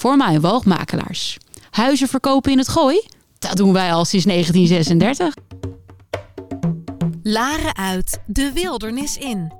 voor woogmakelaars. Huizen verkopen in het gooi? Dat doen wij al sinds 1936. Laren uit, de wildernis in.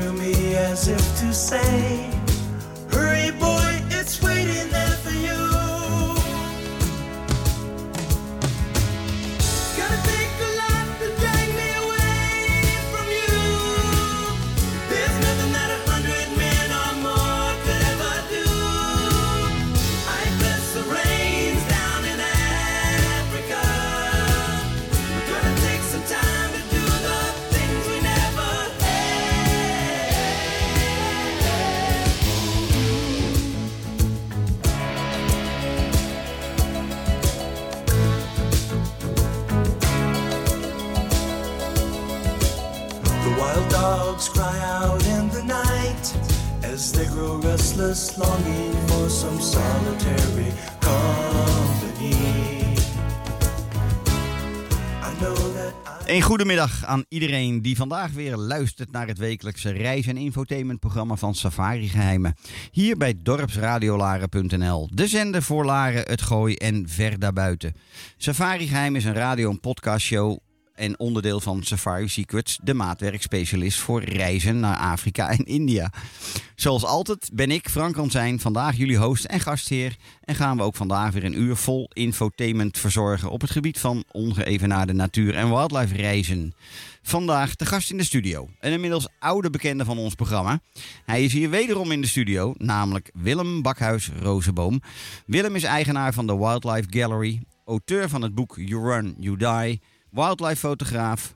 To me as if to say, goedemiddag aan iedereen die vandaag weer luistert naar het wekelijkse reis- en infotainmentprogramma van Safari Geheimen. Hier bij dorpsradiolaren.nl, de zender voor Laren, het Gooi en ver daarbuiten. Safari Geheim is een radio- en podcastshow en onderdeel van Safari Secrets, de maatwerkspecialist voor reizen naar Afrika en India. Zoals altijd ben ik, Frank Ransijn, vandaag jullie host en gastheer. En gaan we ook vandaag weer een uur vol infotainment verzorgen op het gebied van ongeëvenaarde natuur- en wildlife reizen. Vandaag de gast in de studio. Een inmiddels oude bekende van ons programma. Hij is hier wederom in de studio, namelijk Willem Bakhuis Rozenboom. Willem is eigenaar van de Wildlife Gallery, auteur van het boek You Run, You Die, wildlife fotograaf,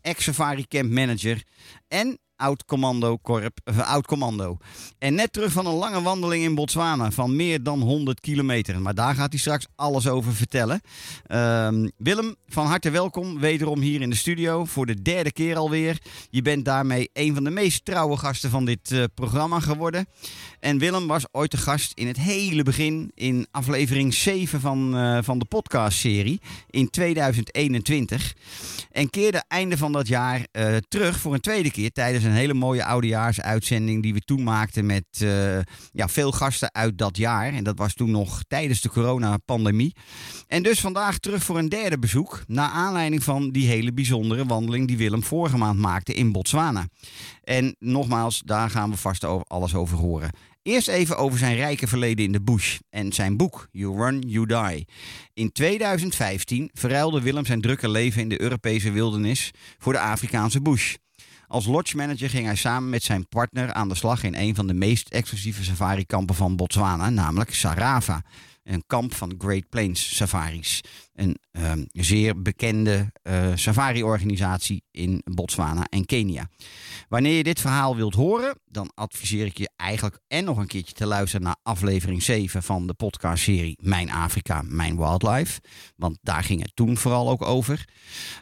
ex-safari camp manager en oud-commando korp, eh, oud-commando. En net terug van een lange wandeling in Botswana van meer dan 100 kilometer. Maar daar gaat hij straks alles over vertellen. Ehm, Willem, van harte welkom wederom hier in de studio voor de derde keer alweer. Je bent daarmee een van de meest trouwe gasten van dit eh, programma geworden. En Willem was ooit de gast in het hele begin in aflevering 7 van, eh, van de podcastserie in 2021. En keerde einde van dat jaar terug voor een tweede keer tijdens een hele mooie oudejaarsuitzending die we toen maakten met eh, ja, veel gasten uit dat jaar. En dat was toen nog tijdens de coronapandemie. En dus vandaag terug voor een derde bezoek. Naar aanleiding van die hele bijzondere wandeling die Willem vorige maand maakte in Botswana. En nogmaals, daar gaan we vast over, alles over horen. Eerst even over zijn rijke verleden in de bush en zijn boek You Run, You Die. In 2015 verruilde Willem zijn drukke leven in de Europese wildernis voor de Afrikaanse bush. Als lodge manager ging hij samen met zijn partner aan de slag in een van de meest exclusieve safarikampen van Botswana, namelijk Sarava. Een kamp van Great Plains safaris. Een ehm, zeer bekende eh, safari-organisatie in Botswana en Kenia. Wanneer je dit verhaal wilt horen, dan adviseer ik je eigenlijk en nog een keertje te luisteren naar aflevering 7 van de podcastserie Mijn Afrika, Mijn Wildlife. Want daar ging het toen vooral ook over.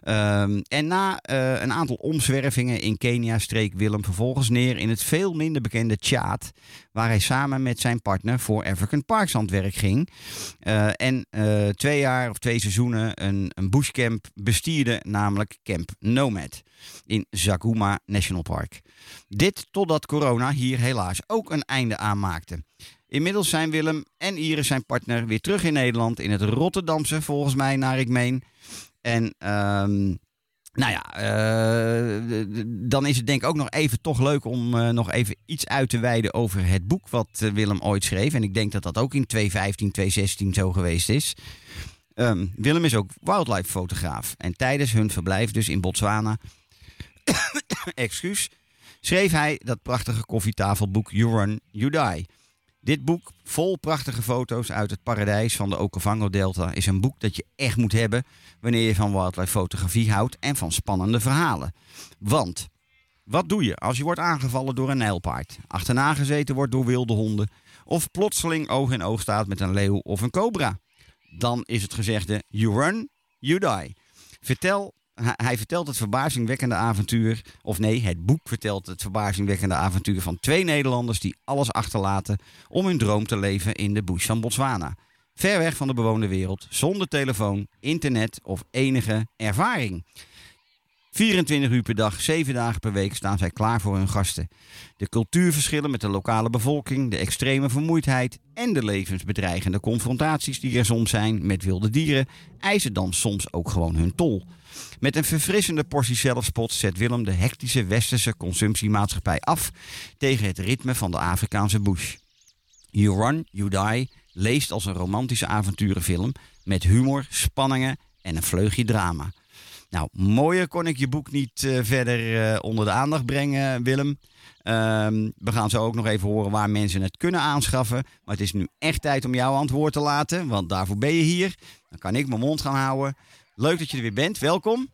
Ehm, en na eh, een aantal omzwervingen in Kenia streek Willem vervolgens neer in het veel minder bekende Tjaad. Waar hij samen met zijn partner voor African Parks aan het werk ging. Eh, en twee jaar of twee seizoenen een, een bushcamp bestierde, namelijk Camp Nomad in Zaguma National Park. Dit totdat corona hier helaas ook een einde aan maakte. Inmiddels zijn Willem en Iris, zijn partner, weer terug in Nederland. In het Rotterdamse, volgens mij, naar ik meen. En ehm, nou ja, eh, dan is het denk ik ook nog even toch leuk om eh, nog even iets uit te wijden over het boek wat eh, Willem ooit schreef. En ik denk dat dat ook in 2015, 2016 zo geweest is. Ehm, Willem is ook wildlife fotograaf. En tijdens hun verblijf dus in Botswana, excuus, schreef hij dat prachtige koffietafelboek You Run, You Die. Dit boek, vol prachtige foto's uit het paradijs van de Okavango-delta, is een boek dat je echt moet hebben wanneer je van wildlife fotografie houdt en van spannende verhalen. Want, wat doe je als je wordt aangevallen door een nijlpaard, achterna gezeten wordt door wilde honden of plotseling oog in oog staat met een leeuw of een cobra? Dan is het gezegde you run, you die. Vertel, hij vertelt het verbazingwekkende avontuur, of nee, het boek vertelt het verbazingwekkende avontuur van twee Nederlanders die alles achterlaten om hun droom te leven in de bush van Botswana. Ver weg van de bewoonde wereld, zonder telefoon, internet of enige ervaring. 24 uur per dag, 7 dagen per week staan zij klaar voor hun gasten. De cultuurverschillen met de lokale bevolking, de extreme vermoeidheid en de levensbedreigende confrontaties die er soms zijn met wilde dieren, eisen dan soms ook gewoon hun tol. Met een verfrissende portie zelfspot zet Willem de hectische westerse consumptiemaatschappij af tegen het ritme van de Afrikaanse bush. You Run, You Die leest als een romantische avonturenfilm met humor, spanningen en een vleugje drama. Nou, mooier kon ik je boek niet eh, verder eh, onder de aandacht brengen, Willem. Ehm, we gaan zo ook nog even horen waar mensen het kunnen aanschaffen. Maar het is nu echt tijd om jouw antwoord te laten, want daarvoor ben je hier. Dan kan ik mijn mond gaan houden. Leuk dat je er weer bent. Welkom.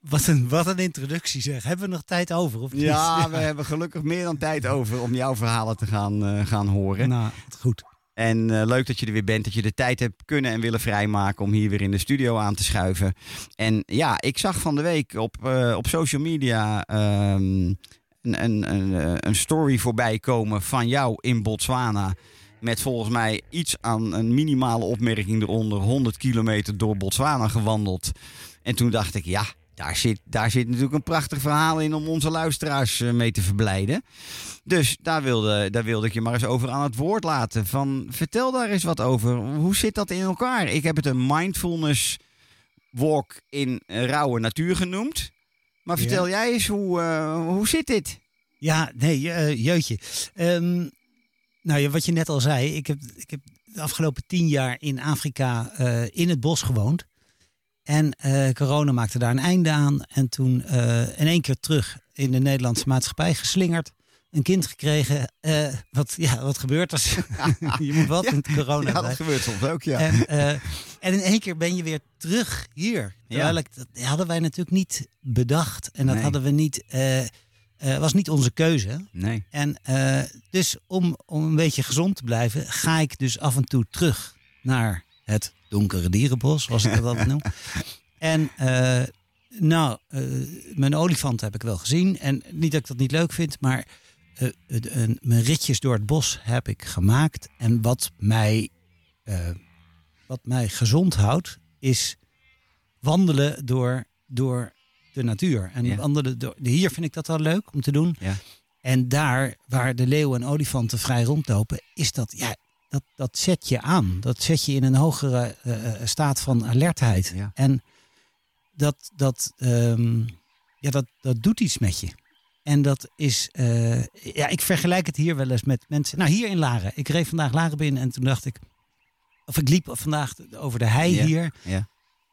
Wat een, wat een introductie zeg. Hebben we nog tijd over? Of niet? Ja, we hebben gelukkig meer dan tijd over om jouw verhalen te gaan, eh, gaan horen. Nou, goed. En eh, leuk dat je er weer bent, dat je de tijd hebt kunnen en willen vrijmaken om hier weer in de studio aan te schuiven. En ja, ik zag van de week op, eh, op social media ehm, een, een, een, eh, een story voorbij komen van jou in Botswana. Met volgens mij iets aan een minimale opmerking eronder. 100 kilometer door Botswana gewandeld. En toen dacht ik, ja, daar zit, daar zit natuurlijk een prachtig verhaal in om onze luisteraars eh, mee te verblijden. Dus daar wilde, daar wilde ik je maar eens over aan het woord laten. Van, vertel daar eens wat over. Hoe zit dat in elkaar? Ik heb het een mindfulness walk in rauwe natuur genoemd. Maar vertel jij eens, hoe, eh, hoe zit dit? Ja, nee, eh, jeutje. Ehm, nou ja, wat je net al zei. Ik heb, ik heb de afgelopen tien jaar in Afrika in het bos gewoond. En eh, corona maakte daar een einde aan. En toen eh, in één keer terug in de Nederlandse maatschappij geslingerd. Een kind gekregen. Eh, wat, ja, wat gebeurt als je moet wat in corona Ja, dat gebeurt soms ook, ja. En, en in één keer ben je weer terug hier. Ik, dat hadden wij natuurlijk niet bedacht. En dat Nee. hadden we niet. was niet onze keuze. Nee. En dus om, om een beetje gezond te blijven, ga ik dus af en toe terug naar het donkere dierenbos, zoals ik dat noem. En eh, nou, eh, mijn olifant heb ik wel gezien. En niet dat ik dat niet leuk vind, maar een- mijn ritjes door het bos heb ik gemaakt. En wat mij, wat mij gezond houdt, is wandelen door, door de natuur. En Ja. wandelen door, hier vind ik dat wel leuk om te doen. Ja. En daar waar de leeuwen en olifanten vrij rondlopen, is dat, ja, dat, dat zet je aan. Dat zet je in een hogere eh, eh, staat van alertheid. Ja. En dat, dat, ehm, ja, dat, dat doet iets met je. En dat is, eh, ja, ik vergelijk het hier wel eens met mensen. Nou, hier in Laren. Ik reed vandaag Laren binnen en toen dacht ik, of ik liep vandaag over de hei Ja. hier. Ja.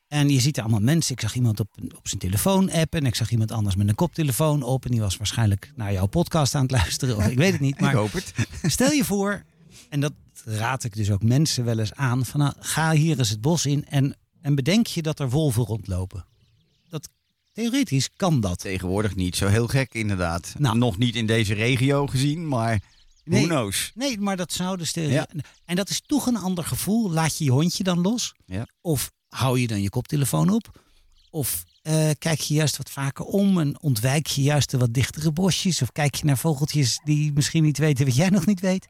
En je ziet er allemaal mensen. Ik zag iemand op, op zijn telefoon appen. En ik zag iemand anders met een koptelefoon op. En die was waarschijnlijk naar jouw podcast aan het luisteren. Of ik weet het niet. Ik Maar hoop het. stel je voor, en dat raad ik dus ook mensen wel eens aan. Van nou, ga hier eens het bos in en en bedenk je dat er wolven rondlopen. Dat, theoretisch kan dat. Tegenwoordig niet zo heel gek, inderdaad. Nou. Nog niet in deze regio gezien, maar who Nee. knows. Nee, maar dat zou dus... De, Ja. En dat is toch een ander gevoel. Laat je je hondje dan los? Ja. Of hou je dan je koptelefoon op? Of eh, kijk je juist wat vaker om en ontwijk je juist de wat dichtere bosjes? Of kijk je naar vogeltjes die misschien niet weten wat jij nog niet weet?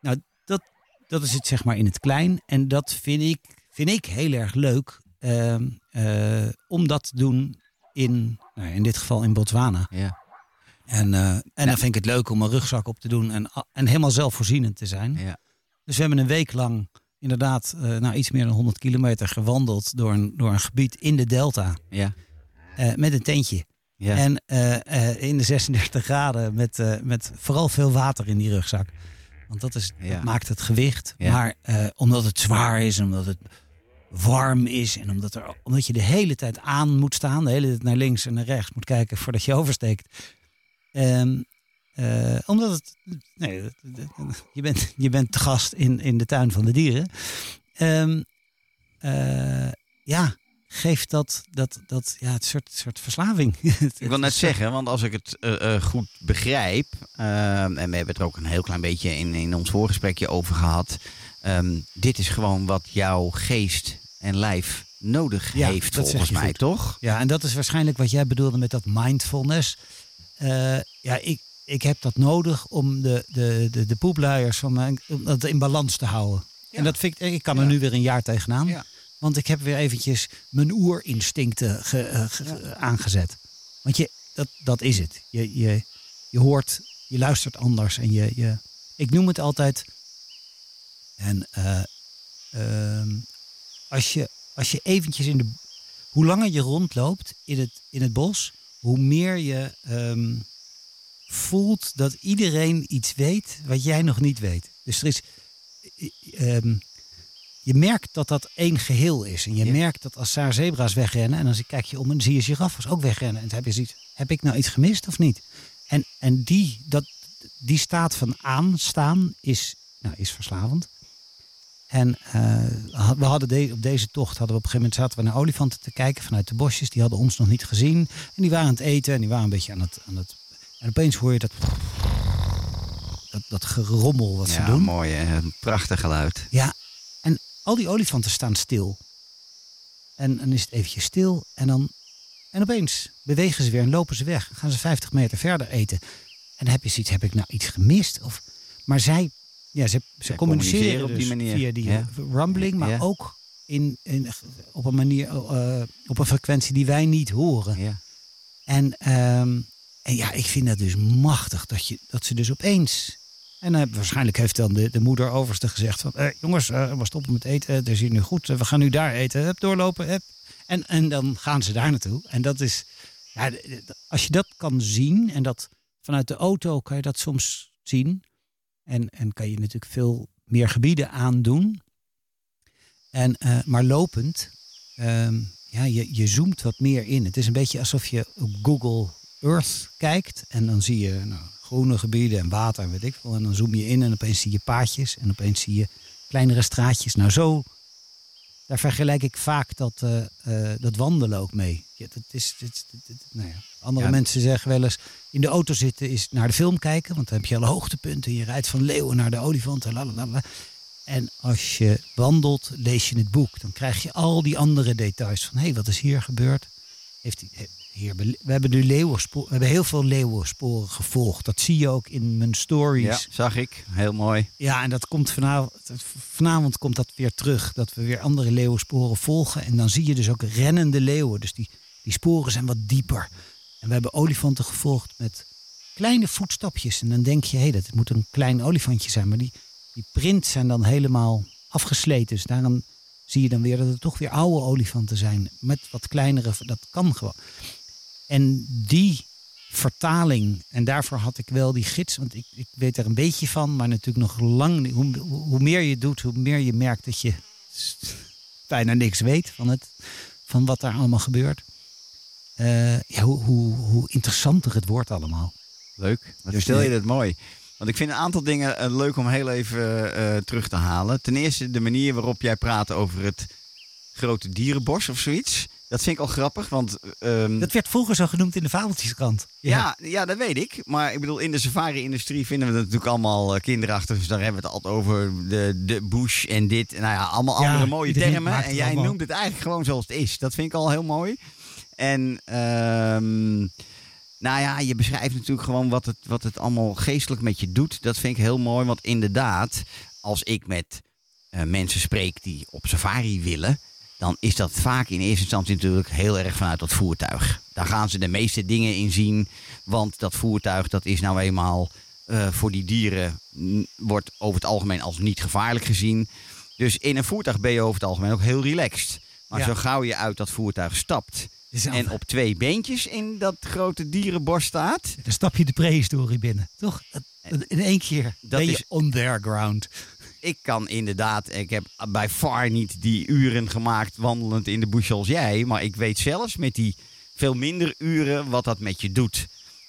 Nou, dat, dat is het zeg maar in het klein. En dat vind ik, vind ik heel erg leuk ehm, eh, om dat te doen in, nou, in dit geval in Botswana. Ja. En, eh, en dan vind ik het leuk om een rugzak op te doen en, en helemaal zelfvoorzienend te zijn. Ja. Dus we hebben een week lang inderdaad eh, nou, iets meer dan 100 kilometer gewandeld door een, door een gebied in de delta. Ja. met een tentje. Ja. En in de 36 graden met, met vooral veel water in die rugzak. Want dat, is, Ja. dat maakt het gewicht. Ja. Maar eh, omdat het zwaar is omdat het warm is en omdat, er, omdat je de hele tijd aan moet staan, de hele tijd naar links en naar rechts moet kijken voordat je oversteekt. Ehm, eh, omdat het, nee, je, bent, je bent te gast in, in de tuin van de dieren. Ehm, eh, ja, geeft dat, dat, dat ja, het soort, soort verslaving. Ik wil net zeggen, want als ik het eh, eh, goed begrijp, ehm, en we hebben het er ook een heel klein beetje in, in ons voorgesprekje over gehad. ehm, dit is gewoon wat jouw geest en lijf nodig Ja, heeft, volgens mij, goed. toch? Ja, en dat is waarschijnlijk wat jij bedoelde met dat mindfulness. Eh, ja, ik, ik heb dat nodig om de, de, de, de poepluiers van mijn, om dat in balans te houden. En dat vind ik, ik kan er Ja. nu weer een jaar tegenaan. Ja. Want ik heb weer eventjes mijn oerinstincten ge- eh, ge- aangezet. Want je, dat, dat is het. Je, je, je hoort, je luistert anders. En je, je, ik noem het altijd. En eh, ehm, als, je, als je eventjes in de. Hoe langer je rondloopt in het, in het bos, hoe meer je ehm, voelt dat iedereen iets weet wat jij nog niet weet. Dus er is. eh, ehm, je merkt dat dat één geheel is. En je Ja. merkt dat als daar zebra's wegrennen... en dan kijk je om en zie je giraffes ook wegrennen. En dan heb je zoiets, heb ik nou iets gemist of niet? En, en die, dat, die staat van aanstaan is, nou, is verslavend. En eh, we hadden de- op deze tocht, hadden we op een gegeven moment zaten we naar olifanten te kijken vanuit de bosjes. Die hadden ons nog niet gezien. En die waren aan het eten en die waren een beetje aan het... Aan het en opeens hoor je dat, dat, dat gerommel wat ze Ja, doen. mooi, hè? Een prachtig geluid. Ja, al die olifanten staan stil. En dan is het eventjes stil en dan... En opeens bewegen ze weer en lopen ze weg. Gaan ze 50 meter verder eten. En dan heb je zoiets, heb ik nou iets gemist? Of, maar zij, ja, ze, ze communiceren op dus die manier. via die Ja. rumbling, maar Ja. ook in, in, op een manier, eh, op een frequentie die wij niet horen. Ja. En, ehm, en ja, ik vind dat dus machtig dat, je, dat ze dus opeens. En heb- waarschijnlijk heeft dan de, de moeder overste gezegd van... Eh, jongens, eh, we stoppen met eten, het is hier nu goed. eh, We gaan nu daar eten, hup, doorlopen. Hup. En, en dan gaan ze daar naartoe. En dat is... Ja, als je dat kan zien en dat vanuit de auto kan je dat soms zien. En, en kan je natuurlijk veel meer gebieden aandoen. En, eh, maar lopend, ehm, ja, je, je zoomt wat meer in. Het is een beetje alsof je op Google Earth kijkt. En dan zie je nou, groene gebieden en water en weet ik veel. En dan zoom je in en opeens zie je paadjes. En opeens zie je kleinere straatjes. Nou zo, daar vergelijk ik vaak dat, eh, eh, dat wandelen ook mee. Ja, dat is, dit, dit- dit- nou ja. Andere Ja. mensen zeggen wel eens, in de auto zitten is naar de film kijken. Want dan heb je alle hoogtepunten. Je rijdt van leeuwen naar de olifanten. lalalala. En als je wandelt, lees je het boek. Dan krijg je al die andere details van... hé, hey, wat is hier gebeurd? Heeft he- hier, we hebben nu leeuwenspoor, we hebben heel veel leeuwensporen gevolgd. Dat zie je ook in mijn stories. ja, zag ik. Heel mooi. Ja, en dat komt vanavond, vanavond komt dat weer terug. Dat we weer andere leeuwensporen volgen. En dan zie je dus ook rennende leeuwen. Dus die, die sporen zijn wat dieper. En we hebben olifanten gevolgd met kleine voetstapjes. En dan denk je, hé, hey, dat moet een klein olifantje zijn. Maar die, die prints zijn dan helemaal afgesleten. Dus daarom zie je dan weer dat het toch weer oude olifanten zijn. Met wat kleinere, dat kan gewoon. En die vertaling, en daarvoor had ik wel die gids, want ik, ik weet er een beetje van, maar natuurlijk nog lang niet. Hoe, hoe meer je doet, hoe meer je merkt dat je bijna niks weet van, het, van wat daar allemaal gebeurt. Eh, ja, hoe, hoe, hoe interessanter het wordt allemaal. Leuk. Wat Dus stel je dat mooi. Want ik vind een aantal dingen eh, leuk om heel even eh, terug te halen. Ten eerste de manier waarop jij praat over het grote dierenbos of zoiets. Dat vind ik al grappig, want... ehm, Dat werd vroeger zo genoemd in de Fabeltjeskrant. ja, ja, dat weet ik. Maar ik bedoel, in de safari-industrie vinden we het natuurlijk allemaal eh, kinderachtig. Dus daar hebben we het altijd over de, de bush en dit. Nou ja, allemaal Ja, andere mooie termen. En jij noemt het eigenlijk gewoon zoals het is. Dat vind ik al heel mooi. En ehm, nou ja, je beschrijft natuurlijk gewoon wat het, wat het allemaal geestelijk met je doet. Dat vind ik heel mooi. Want inderdaad, als ik met eh, mensen spreek die op safari willen, dan is dat vaak in eerste instantie natuurlijk heel erg vanuit dat voertuig. Daar gaan ze de meeste dingen in zien, want dat voertuig dat is nou eenmaal eh, voor die dieren mm, wordt over het algemeen als niet gevaarlijk gezien. Dus in een voertuig ben je over het algemeen ook heel relaxed. Maar Ja. zo gauw je uit dat voertuig stapt en op twee beentjes in dat grote dierenbos staat, dan stap je de prehistorie binnen, toch? In één keer Dat ben je is- on their ground. Ik kan inderdaad, ik heb bij far niet die uren gemaakt wandelend in de bush als jij. Maar ik weet zelfs met die veel minder uren wat dat met je doet.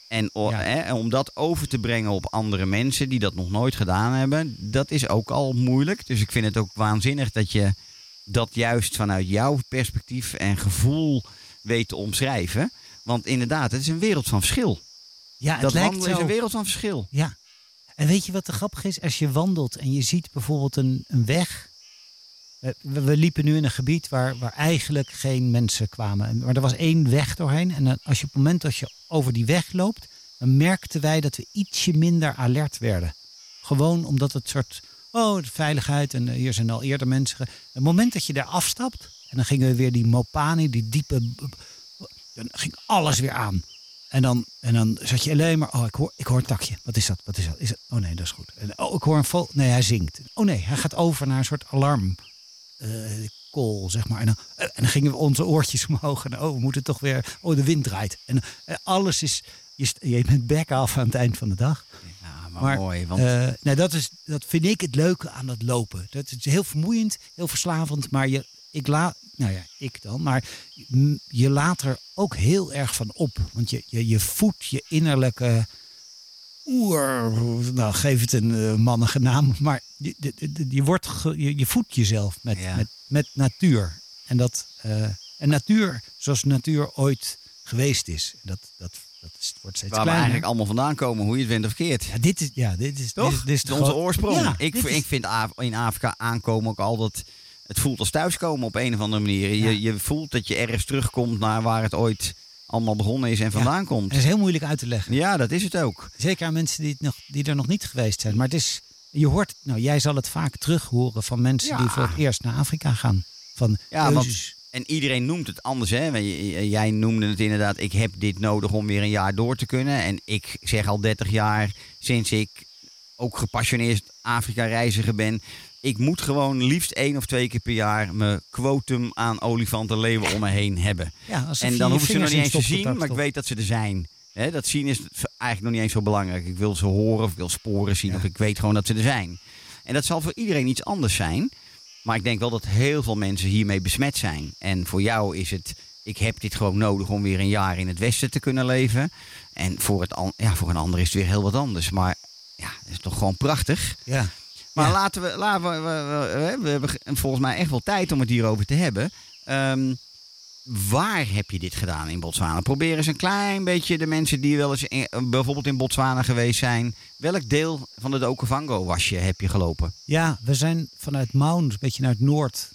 En o- Ja. hè, en om dat over te brengen op andere mensen die dat nog nooit gedaan hebben, dat is ook al moeilijk. Dus ik vind het ook waanzinnig dat je dat juist vanuit jouw perspectief en gevoel weet te omschrijven. Want inderdaad, het is een wereld van verschil. Ja, het dat lijkt wandelen is een wereld van verschil. Ja. En weet je wat de grappig is? Als je wandelt en je ziet bijvoorbeeld een, een weg. Eh, We, liepen nu in een gebied waar, waar eigenlijk geen mensen kwamen. En- Maar er was één weg doorheen. En als je op het moment dat je over die weg loopt, dan merkten wij dat we ietsje minder alert werden. Gewoon omdat het soort, oh, veiligheid en eh, hier zijn al eerder mensen. Het moment dat je daar afstapt, en dan gingen we weer die Mopani, die diepe, dan ging alles weer aan. En dan, en dan zat je alleen maar, oh, ik hoor, ik hoor een takje. Wat is dat? Wat is dat? Is? Oh nee, dat is goed. En, oh, ik hoor een vogel. Nee, hij zingt. Oh nee, hij gaat over naar een soort alarm. call, zeg maar. En dan, eh, en dan gingen we onze oortjes omhoog. En oh, we moeten toch weer, oh, de wind draait. En eh, alles is, je, je bent bek af aan het eind van de dag. Ja, maar, Maar, mooi. Want nou, dat, is, dat vind ik het leuke aan dat lopen. Dat is heel vermoeiend, heel verslavend. Maar je, ik laat, nou ja, ik dan. Maar je laat er ook heel erg van op. Want je, je, je voedt je innerlijke oer. Nou, geef het een eh, mannige naam. Maar je, je, wordt ge- je, je voedt jezelf met, Ja. met, met natuur. En, dat, eh, en natuur zoals natuur ooit geweest is. Dat, dat, dat is, wordt steeds waar we kleiner. eigenlijk allemaal vandaan komen, hoe je het wint of keert. Ja, dit is, ja, dit is, Toch? Dit is, dit onze oorsprong. Ja, ik, is- vind in Afrika aankomen ook altijd... Het voelt als thuiskomen op een of andere manier. Ja. Je, je voelt dat je ergens terugkomt naar waar het ooit allemaal begonnen is en vandaan komt. Het is heel moeilijk uit te leggen. Ja, dat is het ook. Zeker aan mensen die, het nog, die er nog niet geweest zijn. Maar het is, je hoort, nou jij zal het vaak terug horen van mensen Ja. die voor het eerst naar Afrika gaan. Van Ja, keuzes. En iedereen noemt het anders. Hè? Want Jij noemde het inderdaad, ik heb dit nodig om weer een jaar door te kunnen. En ik zeg al 30 jaar, sinds ik ook gepassioneerd Afrika-reiziger ben... Ik moet gewoon liefst één of twee keer per jaar mijn quotum aan olifanten, leeuwen om me heen hebben. ja, als En dan hoef ik ze nog niet eens te zien, maar ik weet dat ze er zijn. Dat zien is eigenlijk nog niet eens zo belangrijk. Ik wil ze horen of ik wil sporen zien Ja. of ik weet gewoon dat ze er zijn. En dat zal voor iedereen iets anders zijn. Maar ik denk wel dat heel veel mensen hiermee besmet zijn. En voor jou is het, ik heb dit gewoon nodig om weer een jaar in het Westen te kunnen leven. En voor, het, ja, voor een ander is het weer heel wat anders. Maar ja, het is toch gewoon prachtig. Ja. Maar Ja. laten we, laten we, we, we, we hebben volgens mij echt wel tijd om het hierover te hebben. Ehm, waar heb je dit gedaan in Botswana? Probeer eens een klein beetje de mensen die wel eens in- bijvoorbeeld in Botswana geweest zijn. Welk deel van de Okavango was je, heb je gelopen? ja, we zijn vanuit Maun een beetje naar het noord,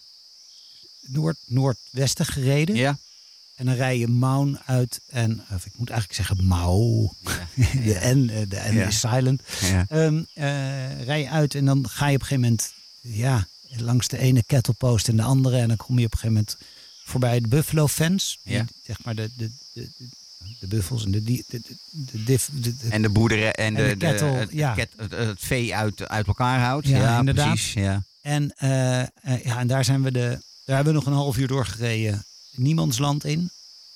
noord, noordwesten gereden. Ja. En dan rij je Maun uit en, of ik moet eigenlijk zeggen Mau. De N, eh, de N Ja. is silent. Ehm, eh, rij je uit en dan ga je op een gegeven moment ja, langs de ene kettlepost en de andere. En dan kom je op een gegeven moment voorbij de Buffalo Fence. Die, Ja. Zeg maar de, de, de, de, de buffels en de, die- de, de, de, En de boerderen en, En de, de kettle, het, ja. ket- het, het vee uit, uit elkaar houdt. Ja, Ja, inderdaad. precies. Ja. En, eh, ja, en daar zijn we de. Daar hebben we nog een half uur doorgereden. Niemandsland in.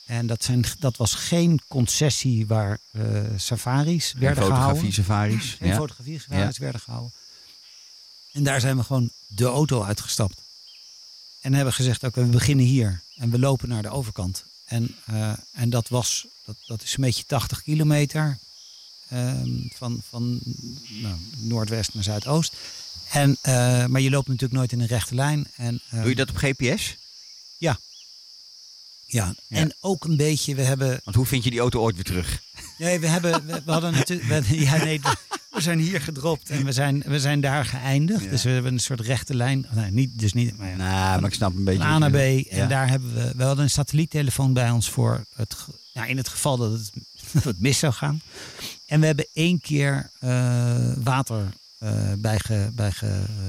En dat, zijn, dat was geen concessie waar eh, safaris werden Fotografie, gehouden. safaris. Geen Ja. fotografie safaris werden gehouden. En daar zijn we gewoon de auto uitgestapt. En hebben gezegd, oké, we beginnen hier. En we lopen naar de overkant. En, eh, en dat was, dat, dat is een beetje 80 kilometer. ehm, van van nou, noordwest naar zuidoost. En, eh, maar je loopt natuurlijk nooit in een rechte lijn. En, eh, Doe je dat op GPS? Ja, Ja. en ook een beetje, we hebben Want hoe vind je die auto ooit weer terug? Nee, we, hebben, we, we hadden natuurlijk. we- Ja, nee, we zijn hier gedropt en we zijn, we zijn daar geëindigd. Ja. Dus we hebben een soort rechte lijn. Nee, niet, dus niet. Maar Nou, maar ik snap een beetje. A naar B. En Ja. daar hebben we. We hadden een satelliettelefoon bij ons voor het. Ja, in het geval dat het, dat het mis zou gaan. En we hebben één keer eh, water eh bij, ge, bij ge,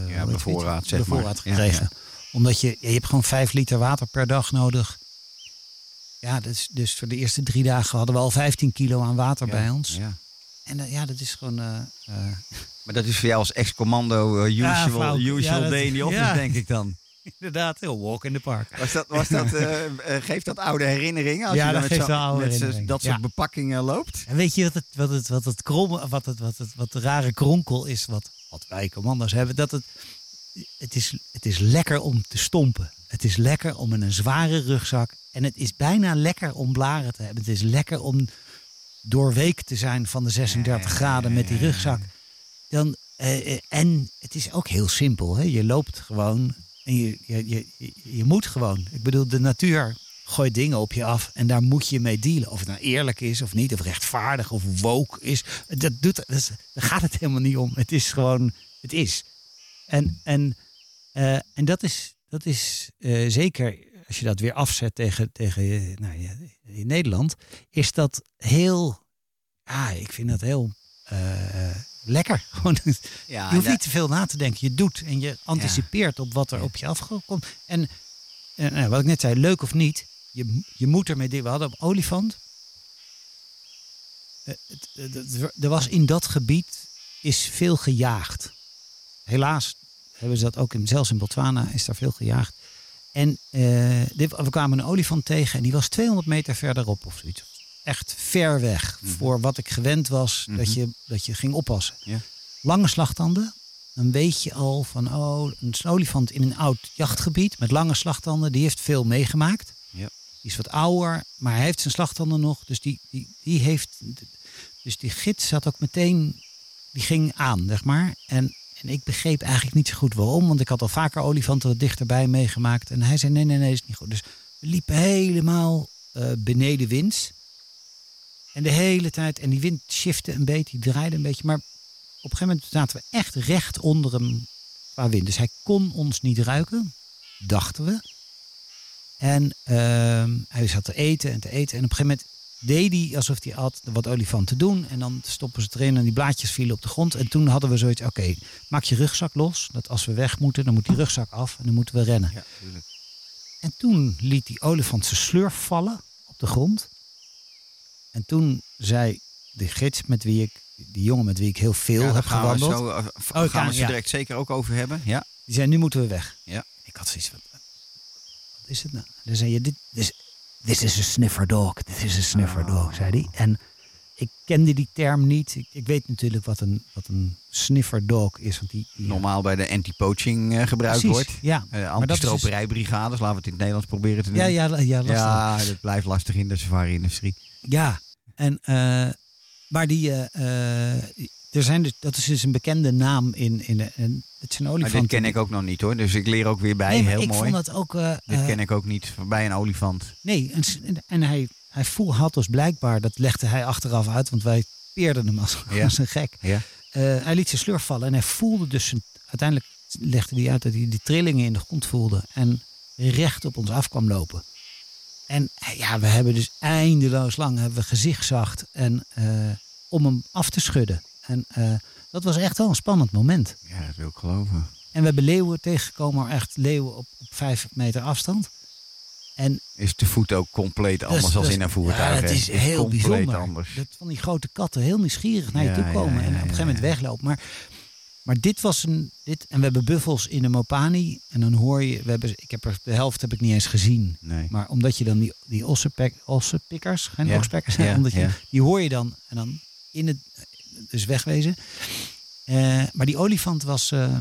eh, Ja, bevoorraad, zeg maar. bevoorraad gekregen. Omdat je, je hebt gewoon vijf liter water per dag nodig. Ja, dus, dus voor de eerste drie dagen hadden we al 15 kilo aan water Ja, bij ons. Ja. En eh, ja, dat is gewoon. eh, eh, Maar dat is voor jou als ex-commando Ja, usual, usual Ja, dat- day in the office, denk ik dan. inderdaad, heel walk in the park. Was dat, was dat, geeft dat oude herinneringen? Als je dan dat met zo- met zo- dat soort bepakkingen loopt? En weet je wat het, wat het, wat het, kromme, wat het, wat het, wat de rare kronkel is, wat, wat wij commando's hebben? Dat het, het, is, het is lekker om te stompen. Het is lekker om in een zware rugzak. En het is bijna lekker om blaren te hebben. Het is lekker om doorweekt te zijn van de 36 graden met die rugzak. Dan, eh, eh, en het is ook heel simpel. Hè? Je loopt gewoon en je, je, je, je, moet gewoon. Ik bedoel, de natuur gooit dingen op je af en daar moet je mee dealen. Of het nou eerlijk is of niet, of rechtvaardig of woke is. Dat doet, dat daar gaat het helemaal niet om. Het is gewoon, het is. En, en, eh, en dat is, dat is zeker als je dat weer afzet tegen, tegen eh, nou, in Nederland, is dat heel, ah, ik vind dat heel eh, lekker. Gewoon, Ja, je hoeft niet te veel na te denken. Je doet en je anticipeert op wat er op je afkomt. En, en nou, wat ik net zei, leuk of niet, je, je moet ermee. We hadden op olifant. eh, Er was in dat gebied is veel gejaagd. Helaas hebben ze dat ook in, zelfs in Botswana is daar veel gejaagd. En eh, dit, we kwamen een olifant tegen en die was 200 meter verderop of zoiets. Echt ver weg voor wat ik gewend was dat, je, dat je ging oppassen. Ja. Lange slagtanden, dan weet je al van oh, een olifant in een oud jachtgebied met lange slagtanden, die heeft veel meegemaakt. Ja. Die is wat ouder, maar hij heeft zijn slagtanden nog. Dus die, die, die heeft. Dus die gids had ook meteen. Die ging aan, zeg maar. En, en ik begreep eigenlijk niet zo goed waarom. Want ik had al vaker olifanten wat dichterbij meegemaakt. En hij zei: nee, nee, nee, is niet goed. Dus we liepen helemaal eh, beneden wind. En de hele tijd. En die wind shifte een beetje, die draaide een beetje. Maar op een gegeven moment zaten we echt recht onder hem qua wind. Dus hij kon ons niet ruiken, dachten we. En ehm, hij zat te eten en te eten. En op een gegeven moment deed hij alsof hij had wat olifant te doen. En dan stoppen ze erin en die blaadjes vielen op de grond. En toen hadden we zoiets, oké, maak je rugzak los. Dat als we weg moeten, dan moet die rugzak af en dan moeten we rennen. Ja. En toen liet die olifant zijn slurf vallen op de grond. En toen zei de gids met wie ik, die jongen met wie ik heel veel Ja, heb daar gaan we, gewandeld. zo, eh, Oh, gaan we ja. direct zeker ook over hebben. Ja. Die zei, nu moeten we weg. Ja. Ik had zoiets van, wat is het nou? Dan zei je, dit is, this is a sniffer dog. This is a sniffer Oh. dog, zei hij. En ik kende die term niet. Ik, ik weet natuurlijk wat een, wat een sniffer dog is. Want die, die Normaal bij de anti-poaching eh, gebruikt Precies, wordt. Ja, Uh, is dus- Antistroperijbrigades, laten we het in het Nederlands proberen te doen. ja, ja, ja, lastig. ja, dat blijft lastig in de safari-industrie. Ja, en, eh, maar die, eh, er zijn dus, dat is dus een bekende naam in, in, in het zijn Maar olifanten. dit ken ik ook nog niet hoor, dus ik leer ook weer bij. Nee, maar Heel ik mooi. vond dat ook... Dit eh, ken ik ook niet bij een olifant. Nee, en, en- hij, hij voel, had dus blijkbaar, dat legde hij achteraf uit, want wij peerden hem als, Ja. als een gek. Ja. Eh, hij liet zijn slurf vallen en hij voelde dus, zijn, uiteindelijk legde hij uit dat hij die trillingen in de grond voelde en recht op ons af kwam lopen. En ja, we hebben dus eindeloos lang hebben we gezichtszacht en, om hem af te schudden. En eh, dat was echt wel een spannend moment. ja, dat wil ik geloven. En we hebben leeuwen tegengekomen, maar echt leeuwen op, op vijf meter afstand. En Is de voet ook compleet anders Dus- dus- in een voertuig? Ja, hè? is heel bijzonder. anders. Dat van die grote katten heel nieuwsgierig naar je Ja, toe komen ja, en op een gegeven moment weglopen. Maar, maar dit was een. Dit, en we hebben buffels in de Mopani. En dan hoor je. We hebben, ik heb er, de helft heb ik niet eens gezien. Nee. Maar omdat je dan die, die ossenpek, ossenpikkers, geen Ja, omdat je, die hoor je dan en dan in het. Dus wegwezen. Eh, maar die olifant was. eh,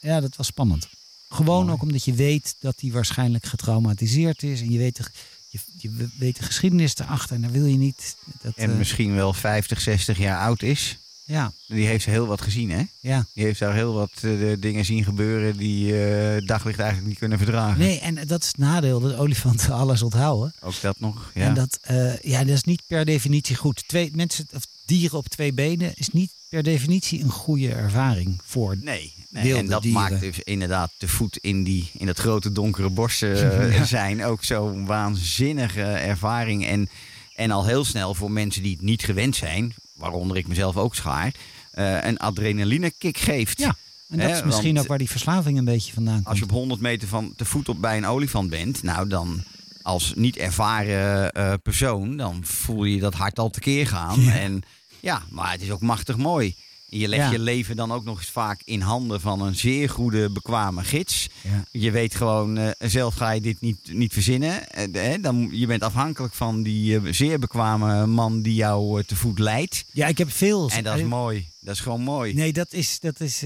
ja, dat was spannend. Gewoon Mooi. ook omdat je weet dat hij waarschijnlijk getraumatiseerd is. En je weet de, je, je weet de geschiedenis erachter. En dan wil je niet. Dat, En eh, misschien wel 50, 60 jaar oud is. Ja, Die heeft heel wat gezien, hè? ja. Die heeft daar heel wat eh, dingen zien gebeuren die eh, daglicht eigenlijk niet kunnen verdragen. Nee, en dat is het nadeel dat olifanten alles onthouden. Ook dat nog, ja. En dat, eh, ja, dat is niet per definitie goed. Twee, mensen, of dieren op twee benen is niet per definitie een goede ervaring voor. Nee, nee. en dat dieren. maakt dus inderdaad de voet in, die, in dat grote donkere bos Ja. zijn ook zo'n waanzinnige ervaring. En, en al heel snel voor mensen die het niet gewend zijn, waaronder ik mezelf ook schaar, eh, een adrenaline kick geeft. Ja, En dat is misschien want ook waar die verslaving een beetje vandaan komt. Als je op 100 meter van te voet op bij een olifant bent, nou dan als niet ervaren eh, persoon, dan voel je dat hart al tekeer gaan. Ja. En ja, maar het is ook machtig mooi. Je legt Ja. je leven dan ook nog eens vaak in handen van een zeer goede, bekwame gids. Ja. Je weet gewoon, eh, zelf ga je dit niet, niet verzinnen. Eh, dan, je bent afhankelijk van die eh, zeer bekwame man die jou te voet leidt. ja, ik heb veel. En dat is mooi. Dat is gewoon mooi. Nee, dat is, dat is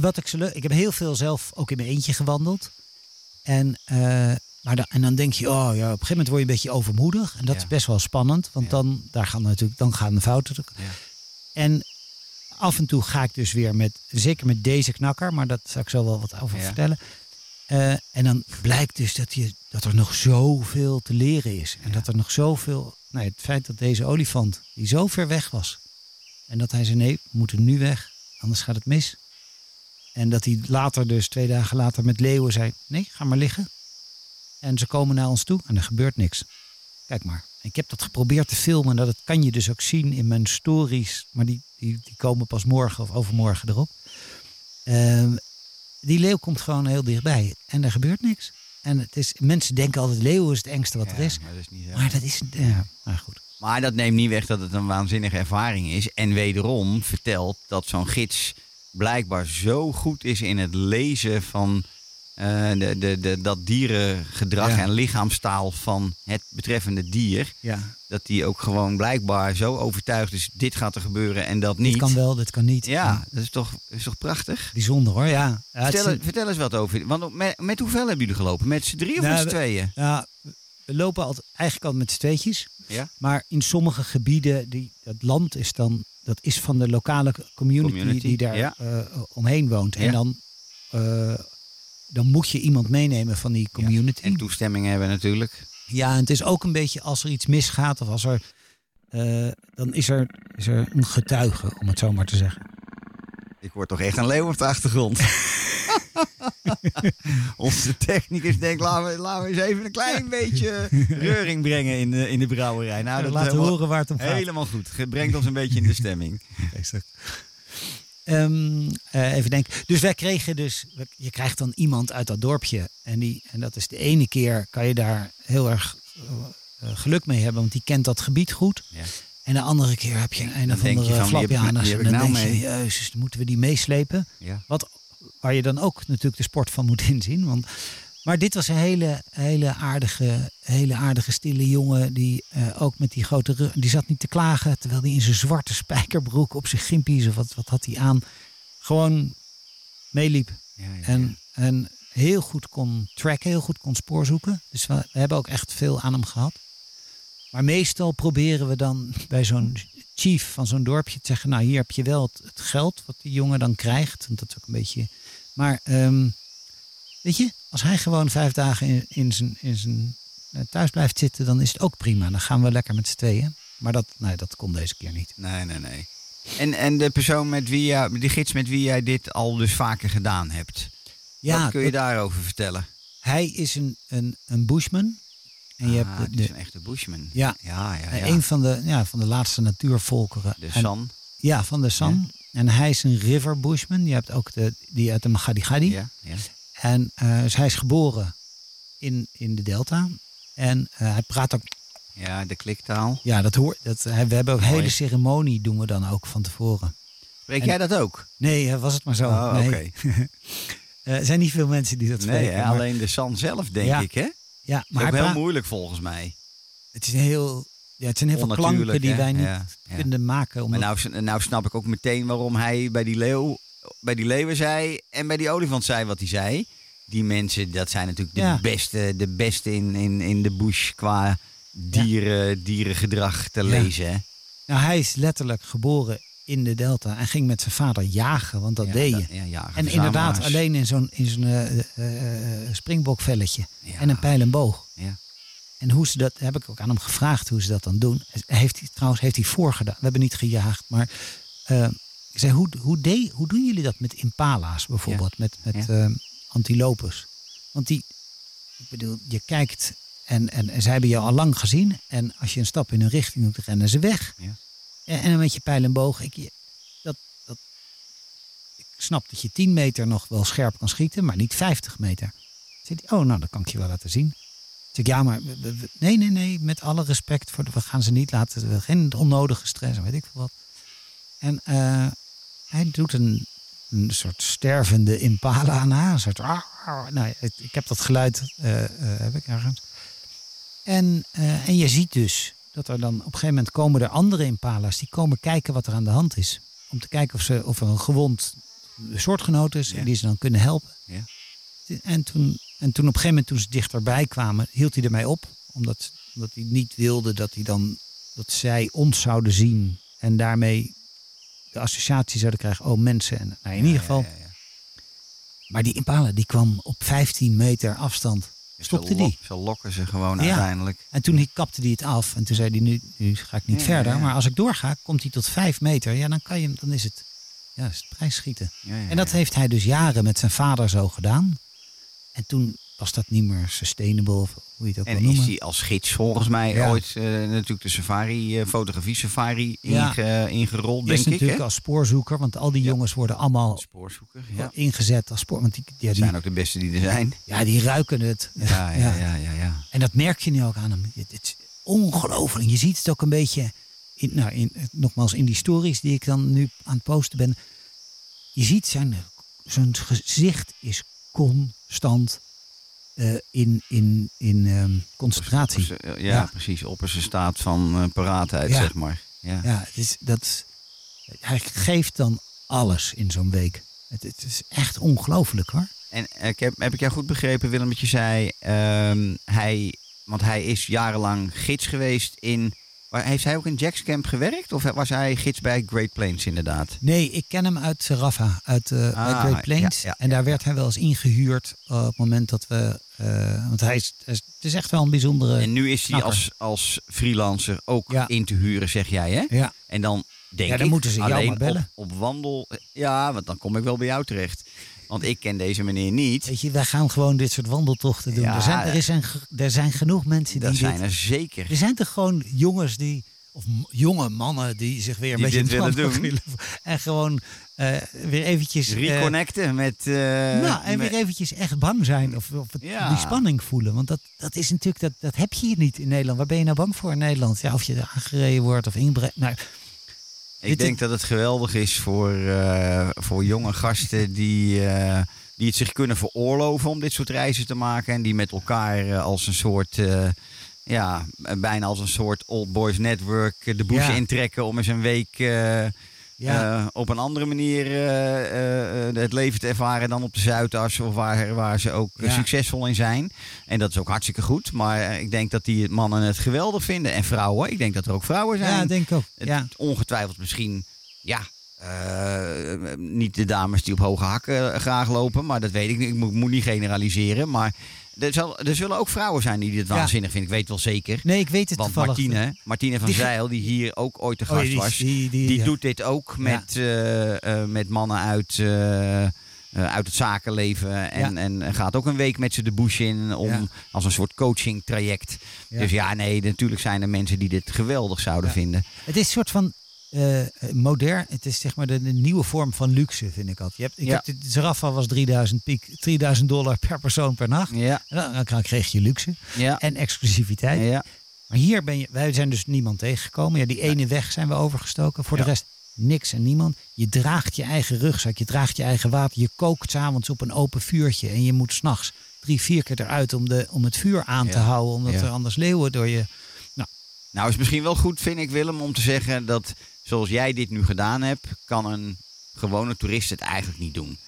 wat ik zo leuk. Ik heb heel veel zelf ook in mijn eentje gewandeld. En, maar dan, en dan denk je, oh ja, op een gegeven moment word je een beetje overmoedig. En dat Ja. is best wel spannend, want dan, daar gaan natuurlijk, dan gaan de fouten. Ja. En af en toe ga ik dus weer met, zeker met deze knakker, maar dat zal ik zo wel wat over Ja. vertellen. Eh, en dan blijkt dus dat, je, dat er nog zoveel te leren is. En Ja. dat er nog zoveel. Nou, het feit dat deze olifant, die zo ver weg was. En dat hij zei: nee, we moeten nu weg, anders gaat het mis. En dat hij later, dus twee dagen later, met leeuwen zei: nee, ga maar liggen. En ze komen naar ons toe en er gebeurt niks. Kijk maar. Ik heb dat geprobeerd te filmen. Dat kan je dus ook zien in mijn stories. Maar die, die, die komen pas morgen of overmorgen erop. Ehm, die leeuw komt gewoon heel dichtbij. En er gebeurt niks. En het is, mensen denken altijd, leeuw is het engste wat er is. maar dat is niet zo. Maar dat is... Ja, maar goed. Maar dat neemt niet weg dat het een waanzinnige ervaring is. En wederom vertelt dat zo'n gids blijkbaar zo goed is in het lezen van eh, de, de, de, dat dierengedrag Ja. en lichaamstaal van het betreffende dier. Ja, Dat die ook gewoon blijkbaar zo overtuigd is, dit gaat er gebeuren en dat niet. dit kan wel, dit kan niet. Ja, dat is toch, is toch prachtig? Bijzonder hoor, ja. Vertel, is- vertel eens wat over. Want met, met hoeveel hebben jullie gelopen? Met z'n drie of Nou, met z'n we- tweeën? ja, we lopen altijd, eigenlijk altijd met z'n tweetjes. Ja? Maar in sommige gebieden, die, dat land is dan, dat is van de lokale community, Community, die daar eh, omheen woont. En dan, eh, dan moet je iemand meenemen van die community. En toestemming hebben natuurlijk. Ja, en het is ook een beetje als er iets misgaat of als er. eh, dan is er, is er een getuige, om het zo maar te zeggen. Ik word toch echt een leeuw op de achtergrond. Onze technicus denkt, laten we, laten we eens even een klein beetje reuring brengen in de, in de brouwerij. Nou, dat Laten helemaal, horen waar het om gaat. helemaal goed. Het brengt ons een beetje in de stemming. Ehm, eh, even denken. Dus wij kregen dus, je krijgt dan iemand uit dat dorpje. En, die, en dat is de ene keer kan je daar heel erg eh, eh, geluk mee hebben, want die kent dat gebied goed. Ja. En de andere keer heb je een Dan of denk je andere flapjanus. die heb En dan nou denk je, mee. jezus, dan moeten we die meeslepen. Ja. Wat, waar je dan ook natuurlijk de sport van moet inzien. Want, maar dit was een hele, hele, aardige, hele aardige stille jongen. Die eh, ook met die grote rug. Die zat niet te klagen. Terwijl hij in zijn zwarte spijkerbroek op zijn gimpies. Of wat, wat had hij aan. Gewoon meeliep. Ja, ja, En, en heel goed kon tracken. Heel goed kon spoor zoeken. Dus we, we hebben ook echt veel aan hem gehad. Maar meestal proberen we dan bij zo'n chief van zo'n dorpje te zeggen: Nou, hier heb je wel het, het geld wat die jongen dan krijgt. Want dat is ook een beetje. Maar ehm, weet je, als hij gewoon vijf dagen in, in zijn, in zijn eh, thuis blijft zitten, dan is het ook prima. Dan gaan we lekker met z'n tweeën. Maar dat, nee, dat kon deze keer niet. Nee, nee, nee. En, en de persoon met wie jij, die gids met wie jij dit al dus vaker gedaan hebt. wat kun je dat- daarover vertellen? hij is een, een, een bushman. En je Ah, hebt het de, is de- een echte bushman. Ja. ja, ja. ja. een van de, ja, van de laatste natuurvolkeren. De En- San. Ja, van de San. En hij is een river bushman. Je hebt ook de, die uit de Magadi Gadi. Ja, ja. En eh, dus hij is geboren in, in de Delta. En eh, hij praat ook. ja, de kliktaal. Ja, dat hoort. Dat, hij- we hebben ook een hele ceremonie doen we dan ook van tevoren. En- jij dat ook? Nee, eh, was het maar zo. Oh, nee. oké. Eh, er zijn niet veel mensen die dat Nee, spreken. maar- alleen de San zelf, denk Ja. ik, hè? ja, Maar ook hij heel moeilijk volgens mij. het, is een heel, ja, het zijn heel veel klanken die wij niet Ja, ja. kunnen maken. Omdat, nou, s- nou snap ik ook meteen waarom hij bij die leeuw, bij die leeuwen zei en bij die olifant zei wat hij zei. Die mensen, dat zijn natuurlijk de Ja. beste, de beste in, in, in de bush qua dieren, dierengedrag te Ja. lezen. Hè? nou, hij is letterlijk geboren in de delta en ging met zijn vader jagen, want dat Ja, deed je. ja, ja, en inderdaad, alleen in zo'n in zo'n eh, springbokvelletje Ja. en een pijl en boog. Ja. En hoe ze dat, heb ik ook aan hem gevraagd hoe ze dat dan doen. Heeft hij, trouwens, heeft hij voorgedaan. We hebben niet gejaagd, maar ik zei, hoe, hoe, deed- hoe doen jullie dat met impala's bijvoorbeeld? Met, met Ja. eh, antilopes? Want die, ik bedoel, je kijkt en, en, en zij hebben jou al lang gezien. En als je een stap in hun richting doet, rennen ze weg. Ja. En, en dan met je pijl en boog. Ik, je- dat, dat, ik snap dat je 10 meter nog wel scherp kan schieten, maar niet 50 meter. Zegt hij, oh, nou, dat kan ik je wel laten zien. Zeg ik, ja, maar we- we- we- nee, nee, nee, met alle respect voor de, we gaan ze niet laten, we- geen onnodige stress en weet ik veel wat. En eh, hij doet een, een soort stervende impala na, een soort, ah, ah. nou, ik heb dat geluid, eh, eh, heb ik ergens. En, eh, en je ziet dus dat er dan op een gegeven moment komen er andere impala's die komen kijken wat er aan de hand is. Om te kijken of, ze, of er een gewond soortgenoot is Ja. en die ze dan kunnen helpen. Ja. En toen, en toen op een gegeven moment toen ze dichterbij kwamen, hield hij ermee op. Omdat, omdat hij niet wilde dat, hij dan, dat zij ons zouden zien. En daarmee de associatie zouden krijgen, oh mensen. En, nou, in ieder geval. Ja. Maar die impala die kwam op 15 meter afstand. Stopte die. Zo lokken ze gewoon uiteindelijk. En toen kapte hij het af. En toen zei hij, nu, nu ga ik niet verder. Maar als ik doorga, komt hij tot 5 meter. Ja, dan, kan je, hem- dan is het, ja, is het prijsschieten. En dat heeft hij dus jaren met zijn vader zo gedaan. En toen was dat niet meer sustainable, of hoe je het ook En is hij als gids volgens mij Ja. ooit eh, natuurlijk de safari, eh, fotografie safari Ja. inge- ingerold, Eerst denk ik. natuurlijk Hè? als spoorzoeker, want al die Ja. jongens worden allemaal Spoorzoeker, ja. ingezet als spoor. Want die, die, zijn ook de beste die er zijn. ja, die ruiken het. Ja, ja, ja, ja. ja. En dat merk je nu ook aan hem. Het, het is ongelooflijk. Je ziet het ook een beetje, in, nou, in, nogmaals in die stories die ik dan nu aan het posten ben. Je ziet zijn, zijn gezicht is constant eh, in, in, in ehm, concentratie. Ja, Ja. precies. Opperste staat van eh, paraatheid, Ja. zeg maar. Ja. Ja, het is, dat, hij geeft dan alles in zo'n week. Het, het is echt ongelooflijk hoor. En eh, ik heb, heb ik jou goed begrepen, Willem, wat je zei? ehm, hij, want hij is jarenlang gids geweest in... Heeft hij ook in Jack's Camp gewerkt? Of was hij gids bij Great Plains inderdaad? Nee, ik ken hem uit Rafa, uit, uit Ah, Great Plains. ja, ja, en daar werd hij wel eens ingehuurd eh, op het moment dat we... eh, want hij is, het is echt wel een bijzondere... En nu is hij als, als freelancer ook Ja. in te huren, zeg jij, hè? Ja, En dan denk Ja, dan ik moeten ze jou maar bellen. Op, op wandel... Ja, want dan kom ik wel bij jou terecht. Want ik ken deze meneer niet. weet je, wij gaan gewoon dit soort wandeltochten doen. Ja, er, zijn, er, is een, er zijn genoeg mensen die Dat zijn dit... er zeker. Er zijn toch gewoon jongens die... Of jonge mannen die zich weer een Die beetje willen doen. En gewoon eh, weer eventjes... eh, Reconnecten met... nou, en met- weer eventjes echt bang zijn of, of het- Ja. die spanning voelen. Want dat, dat is natuurlijk, dat, dat heb je hier niet in Nederland. Waar ben je nou bang voor in Nederland? Ja, of je aangereden wordt of inbrengt. Nou, Ik denk dat het geweldig is voor, eh, voor jonge gasten die, eh, die het zich kunnen veroorloven om dit soort reizen te maken. En die met elkaar eh, als een soort, ja, bijna als een soort old boys network de Ja. intrekken om eens een week Ja. eh, op een andere manier eh, eh, het leven te ervaren dan op de Zuidas. Of waar, waar ze ook Ja. succesvol in zijn. En dat is ook hartstikke goed. Maar ik denk dat die mannen het geweldig vinden. En vrouwen. Ik denk dat er ook vrouwen zijn. ja, denk ik ook. Het- Ja. Ongetwijfeld misschien, ja, niet de dames die op hoge hakken graag lopen, maar dat weet ik niet. Ik moet, moet niet generaliseren, maar er, zal, er zullen ook vrouwen zijn die dit Ja. waanzinnig vinden. Ik weet wel zeker. Nee, ik weet het Want toevallig. Martine, Martine van Die- Zeil, die hier ook ooit te Oh, gast die- was, die- die- ja. doet dit ook met, eh, eh, met mannen uit, eh, uit het zakenleven. En, Ja. en gaat ook een week met ze de bush in om, Ja. als een soort coaching traject. Ja. Dus ja, nee, natuurlijk zijn er mensen die dit geweldig zouden vinden. Het is een soort van eh, modern. Het is zeg maar de, de nieuwe vorm van luxe, vind ik altijd. Je hebt, ik Ja. heb de, Zarafa was 3000, piek, 3000 dollar per persoon per nacht. Ja, En dan, kreeg je luxe ja. en exclusiviteit. ja. Maar hier ben je, wij zijn dus niemand tegengekomen. Ja, die ene weg zijn we overgestoken. Voor de rest niks en niemand. Je draagt je eigen rugzak, je draagt je eigen water. Je kookt s'avonds op een open vuurtje. En je moet s'nachts drie, vier keer eruit om, de, om het vuur aan te houden. Omdat er anders leeuwen door je... Nou, is misschien wel goed, vind ik, Willem, om te zeggen dat zoals jij dit nu gedaan hebt, kan een gewone toerist het eigenlijk niet doen.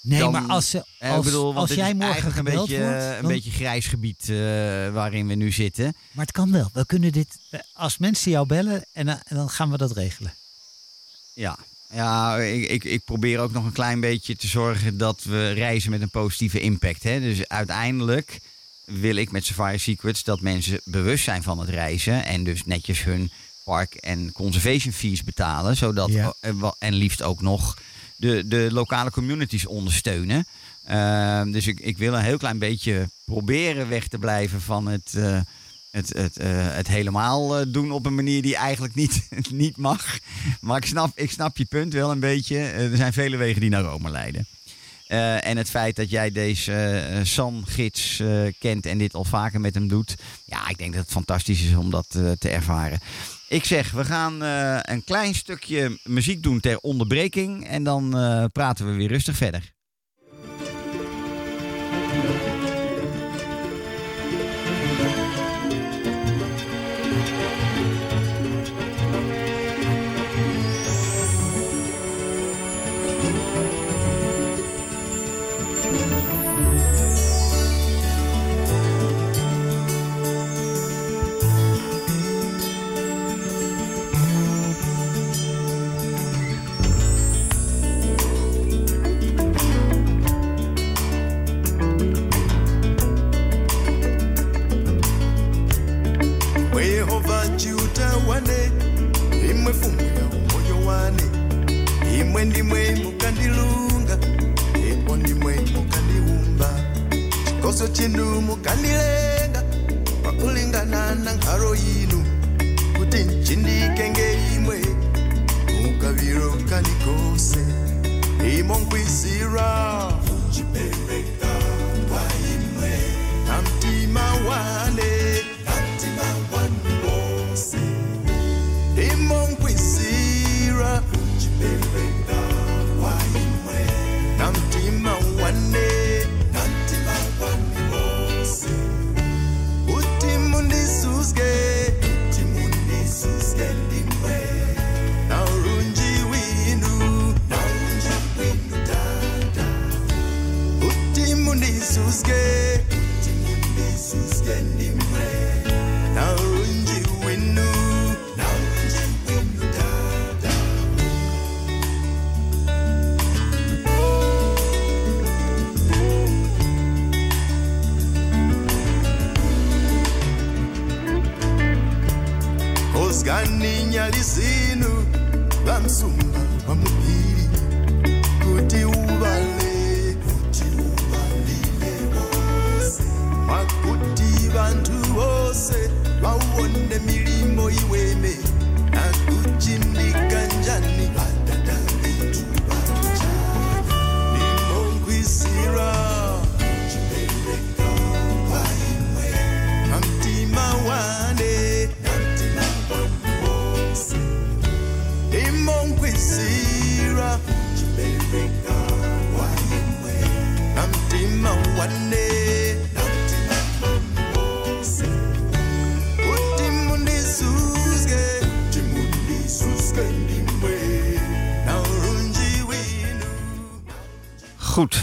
Nee, Dan- maar als, ze, Eh, ik als, bedoel, jij morgen een beetje, wordt... een beetje grijs gebied eh, waarin we nu zitten. Maar het kan wel. We kunnen dit... Als mensen jou bellen, en, dan- en dan gaan we dat regelen. Ja, ja ik, ik, ik probeer ook nog een klein beetje te zorgen dat we reizen met een positieve impact. Hè? Dus uiteindelijk wil ik met Safari Secrets dat mensen bewust zijn van het reizen. En dus netjes hun park- en conservation fees betalen. Zodat, Ja. en liefst ook nog de, de lokale communities ondersteunen. Ehm, dus ik, ik wil een heel klein beetje proberen weg te blijven van het, eh, het, het, eh, het helemaal eh, doen op een manier die eigenlijk niet, niet mag. Maar ik snap, ik snap je punt wel een beetje. Er zijn vele wegen die naar Rome leiden. En het feit dat jij deze San-gids eh, kent en dit al vaker met hem doet. Ja, ik denk dat het fantastisch is om dat te ervaren. Ik zeg, we gaan eh, een klein stukje muziek doen ter onderbreking. En dan eh, praten we weer rustig verder.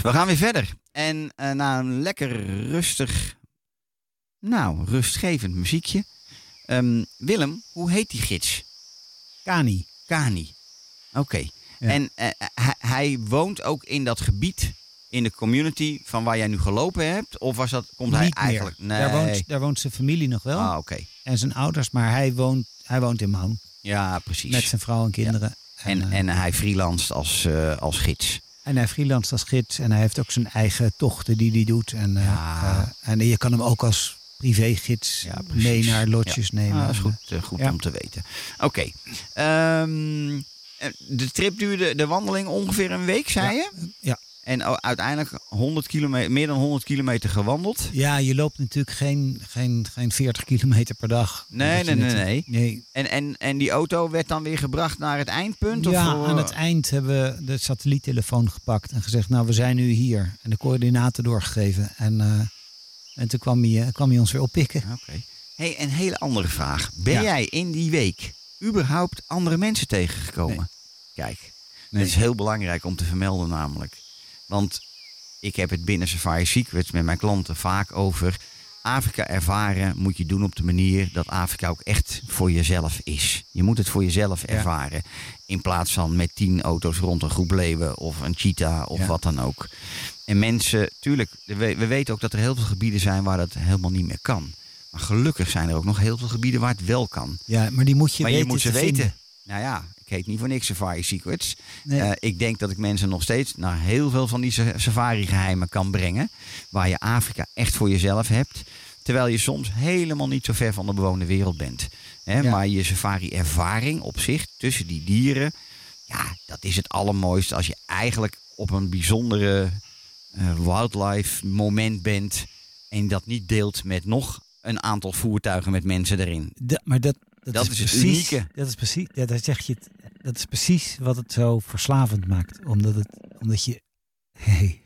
We gaan weer verder. En eh, na een lekker rustig, nou, rustgevend muziekje. Ehm, Willem, hoe heet die gids? Kani. Kani. Oké. Ja. En eh, hij, hij woont ook in dat gebied, in de community van waar jij nu gelopen hebt? Of was dat, komt hij eigenlijk... meer. Daar, woont, daar woont zijn familie nog wel. Ah, oké. En zijn ouders. Maar hij woont, hij woont in Maan. Ja, precies. Met zijn vrouw en kinderen. en, eh, en hij freelanced als, eh, als gids. En hij freelance als gids en hij heeft ook zijn eigen tochten die hij doet. En, eh, Ja. eh, en je kan hem ook als privégids Ja, mee naar lotjes Ja. nemen. Ah, dat is goed, eh, goed ja. om te weten. Oké. Ehm, eh, de trip duurde, de wandeling ongeveer een week, zei je? ja. En uiteindelijk 100 kilometer, meer dan 100 kilometer gewandeld. Ja, je loopt natuurlijk geen, geen, geen 40 kilometer per dag. Nee, nee, nee, natuurlijk- nee. En, en, en die auto werd dan weer gebracht naar het eindpunt? Ja, of, aan het eind hebben we de satelliettelefoon gepakt en gezegd, nou we zijn nu hier. En de coördinaten doorgegeven. En, eh, en toen kwam hij, eh, kwam hij ons weer oppikken. Oké. Hey, een hele andere vraag. Ben Ja. jij in die week überhaupt andere mensen tegengekomen? Kijk, Nee. dat is heel belangrijk om te vermelden namelijk. Want ik heb het binnen Safari Secrets met mijn klanten vaak over Afrika ervaren moet je doen op de manier dat Afrika ook echt voor jezelf is. Je moet het voor jezelf ervaren. In plaats van met tien auto's rond een groep leeuwen of een cheetah of Ja. wat dan ook. En mensen, tuurlijk, we, we weten ook dat er heel veel gebieden zijn waar dat helemaal niet meer kan. Maar gelukkig zijn er ook nog heel veel gebieden waar het wel kan. Ja, maar die moet je maar weten je moet ze te weten. vinden. Nou ja, heet niet voor niks Safari Secrets. Nee. Eh, ik denk dat ik mensen nog steeds naar heel veel van die sa- safari-geheimen kan brengen. Waar je Afrika echt voor jezelf hebt. Terwijl je soms helemaal niet zo ver van de bewoonde wereld bent. Hè, Ja. Maar je safari-ervaring op zich tussen die dieren. Ja, dat is het allermooiste als je eigenlijk op een bijzondere eh, wildlife moment bent. En dat niet deelt met nog een aantal voertuigen met mensen erin. Da- maar dat, dat, Dat is, is het precies, unieke. Dat is precies, ja, dat zeg je het, dat is precies wat het zo verslavend maakt. Omdat, het, omdat je, hey,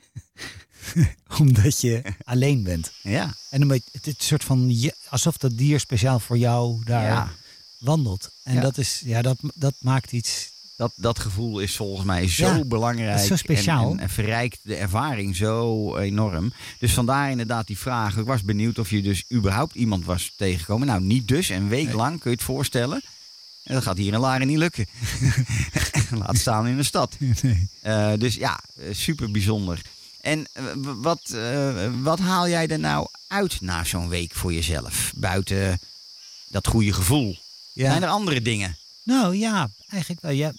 omdat je alleen bent. Ja, En omdat je- het is een soort van, je- alsof dat dier speciaal voor jou daar ja. wandelt. En Ja. dat is, ja, dat, dat maakt iets. Dat, dat gevoel is volgens mij zo Ja, belangrijk. zo speciaal. En, en, en verrijkt de ervaring zo enorm. Dus vandaar inderdaad die vraag. Ik was benieuwd of je dus überhaupt iemand was tegengekomen. Nou, niet dus. Een week lang, kun je het voorstellen. En dat gaat hier in Laren niet lukken. Laat staan in de stad. Nee. Eh, dus ja, eh, super bijzonder. En eh, wat, wat haal jij er nou uit na zo'n week voor jezelf? Buiten dat goede gevoel. Ja. Zijn er andere dingen? Nou ja, eigenlijk wel. Ja,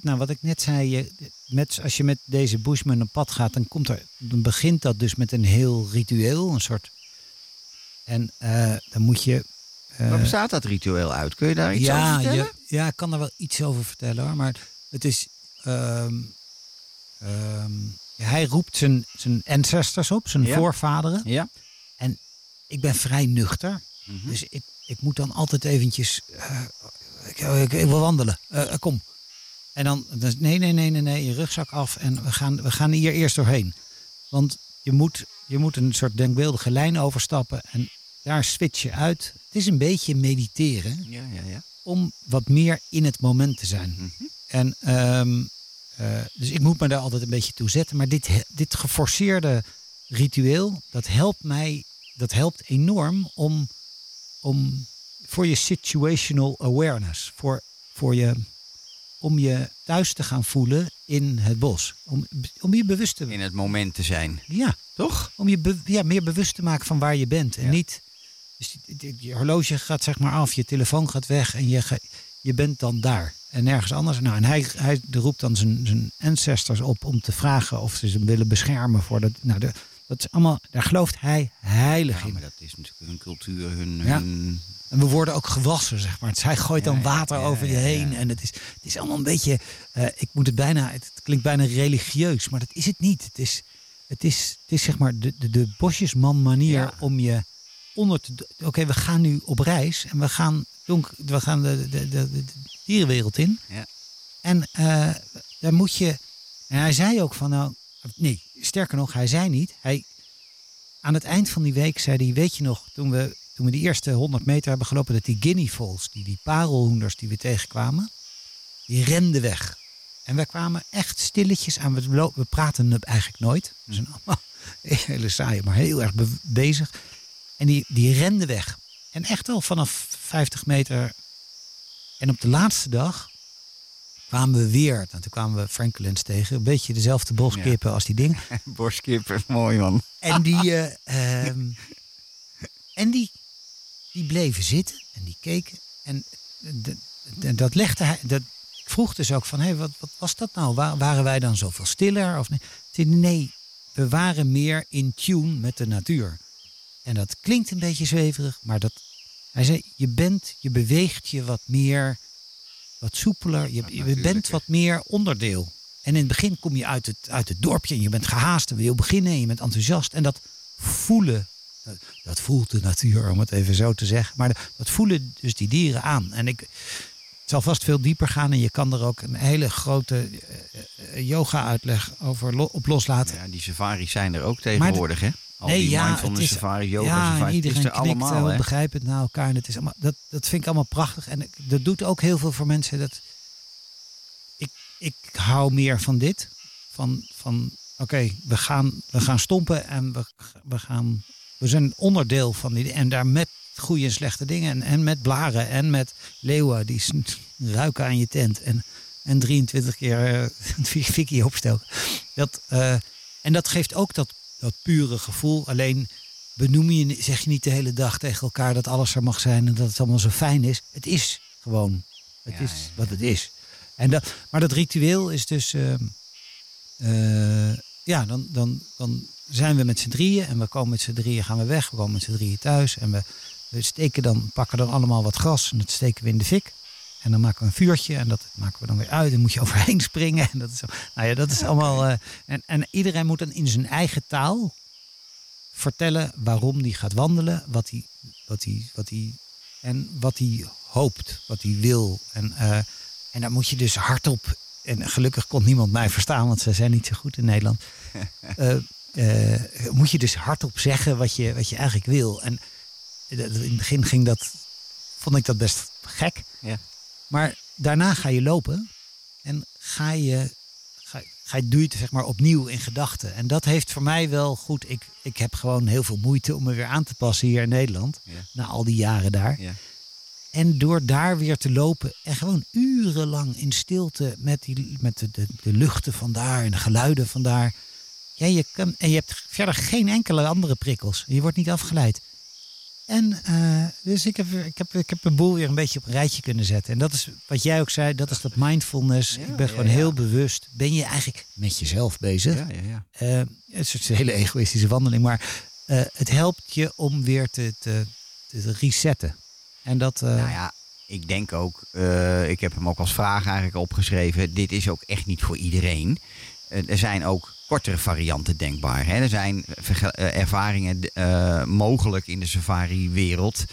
nou, wat ik net zei, je, met, als je met deze Bushman op pad gaat, dan, komt er, dan begint dat dus met een heel ritueel, een soort. En dan moet je. Eh, Waar bestaat dat ritueel uit? Kun je daar iets over vertellen? je, ja, ik kan daar wel iets over vertellen hoor. Maar het is. ehm, ehm, hij roept zijn, zijn ancestors op, zijn Ja. voorvaderen. Ja. Ik ben vrij nuchter. Mhm. Dus ik, ik moet dan altijd eventjes. eh, ik, ik, ik wil wandelen. Eh, eh, kom. En dan, dan. Nee, nee, nee, nee, nee. Je rugzak af. En we gaan, we gaan hier eerst doorheen. Want je moet, je moet een soort denkbeeldige lijn overstappen. En daar switch je uit. Het is een beetje mediteren. Ja, ja, ja. Om wat meer in het moment te zijn. Mhm. En ehm, eh, dus ik moet me daar altijd een beetje toe zetten. Maar dit, dit geforceerde ritueel, dat helpt mij, dat helpt enorm om, om voor je situational awareness, voor, voor je, om je thuis te gaan voelen in het bos. Om, om je bewust te In het moment te zijn. ja, Toch? om je be- ja, meer bewust te maken van waar je bent. En Ja. niet, dus je, horloge gaat zeg maar af, je telefoon gaat weg en je, je bent dan daar. En nergens anders. Nou, en hij, hij roept dan zijn, zijn ancestors op om te vragen of ze ze willen beschermen voor dat. Nou, de, dat is allemaal, daar gelooft hij heilig Ja, in. maar dat is natuurlijk hun cultuur, hun... Ja. hun En we worden ook gewassen, zeg maar. Hij gooit Ja, dan ja, water ja, over je ja, heen. ja. En het is, het is allemaal een beetje. eh, ik moet het bijna. Het, klinkt bijna religieus, maar dat is het niet. Het is, het is, het is zeg maar de, de, de bosjesman manier Ja. om je onder te. Oké, we gaan nu op reis en we gaan, donk, we gaan de, de, de, de dierenwereld in. Ja. En eh, daar moet je. En hij zei ook van nou. Nee, sterker nog, hij zei niet. Hij, aan het eind van die week zei hij, weet je nog, toen we, toen we die eerste 100 meter hebben gelopen, dat die guinea foals, die, die parelhoenders die we tegenkwamen, die renden weg. En we kwamen echt stilletjes aan. We, we praten eigenlijk nooit. We zijn allemaal hele saaie, maar heel erg be- bezig. En die, die renden weg. En echt al vanaf 50 meter. En op de laatste dag kwamen we weer. En toen kwamen we Franklins tegen. Een beetje dezelfde boskippen als die dingen. Borstkippen, mooi man. En die, eh, ehm, en die, die bleven zitten en die keken. En dat legde hij. Dat, ik vroeg dus ook van, hé, wat, wat was dat nou? Wa- waren wij dan zoveel stiller? Of nee? Nee, we waren meer in tune met de natuur. En dat klinkt een beetje zweverig, maar dat, hij zei, je bent, je beweegt je wat meer, wat soepeler. Je, je bent wat meer onderdeel. En in het begin kom je uit het, uit het dorpje en je bent gehaast en wil beginnen en je bent enthousiast. En dat voelen, dat, voelt de natuur, om het even zo te zeggen. Maar dat- voelen dus die dieren aan. En ik, het zal vast veel dieper gaan en je kan er ook een hele grote yoga-uitleg over op loslaten. Ja, die safaris zijn er ook tegenwoordig, hè? Al Nee, die ja, mindfulness het is- safari, yoga ja, safari, iedereen is er knikt allemaal, hè? begrijpend naar elkaar. En het is allemaal, dat, dat vind ik allemaal prachtig. En dat doet ook heel veel voor mensen. Dat, ik, ik hou meer van dit. Van, van oké, we, gaan, we gaan stompen en we, we gaan we zijn onderdeel van die. En daar met goede en slechte dingen. En, en met blaren en met leeuwen die ruiken aan je tent. En, en 23 keer eh, een fikkie opstoken. Dat, eh, en dat geeft ook dat, dat pure gevoel. Alleen benoem je, zeg je niet de hele dag tegen elkaar dat alles er mag zijn en dat het allemaal zo fijn is. Het is gewoon. Het Ja, is ja, ja. wat het is. En dat, maar dat ritueel is dus. ehm, eh, ja, dan, dan, dan zijn we met z'n drieën en we komen met z'n drieën, gaan we weg. We komen met z'n drieën thuis en we, we steken dan, pakken dan allemaal wat gras en dat steken we in de fik. En dan maken we een vuurtje en dat maken we dan weer uit. En moet je overheen springen. En dat is, nou ja, dat is allemaal. eh, en, en iedereen moet dan in zijn eigen taal vertellen waarom die gaat wandelen, wat hij, wat hij, wat hij, en wat hij hoopt, wat hij wil. En, eh, en daar moet je dus hardop. En gelukkig kon niemand mij verstaan, want ze zijn niet zo goed in Nederland. Eh, moet je dus hardop zeggen wat je, wat je eigenlijk wil. En in het begin ging dat, vond ik dat best gek. Ja. Maar daarna ga je lopen en ga je, ga, ga je, doe je het zeg maar opnieuw in gedachten. En dat heeft voor mij wel goed. Ik, ik heb gewoon heel veel moeite om me weer aan te passen hier in Nederland. Ja. Na al die jaren daar. Ja. En door daar weer te lopen en gewoon urenlang in stilte met, die, met de, de, de luchten van daar en de geluiden van daar. Ja, je kan, en je hebt verder geen enkele andere prikkels. Je wordt niet afgeleid. En eh, dus ik heb, ik, heb, ik heb een boel weer een beetje op een rijtje kunnen zetten. En dat is wat jij ook zei, dat is dat mindfulness. Ja, ik ben ja, gewoon ja. heel bewust. Ben je eigenlijk met jezelf bezig? Ja, ja, ja. Eh, het is een hele egoïstische wandeling, maar eh, het helpt je om weer te, te, te resetten. En dat. Nou ja, ik denk ook, ik heb hem ook als vraag eigenlijk opgeschreven. Dit is ook echt niet voor iedereen. Er zijn ook kortere varianten denkbaar. Hè? Er zijn eh, ervaringen eh, mogelijk in de safari-wereld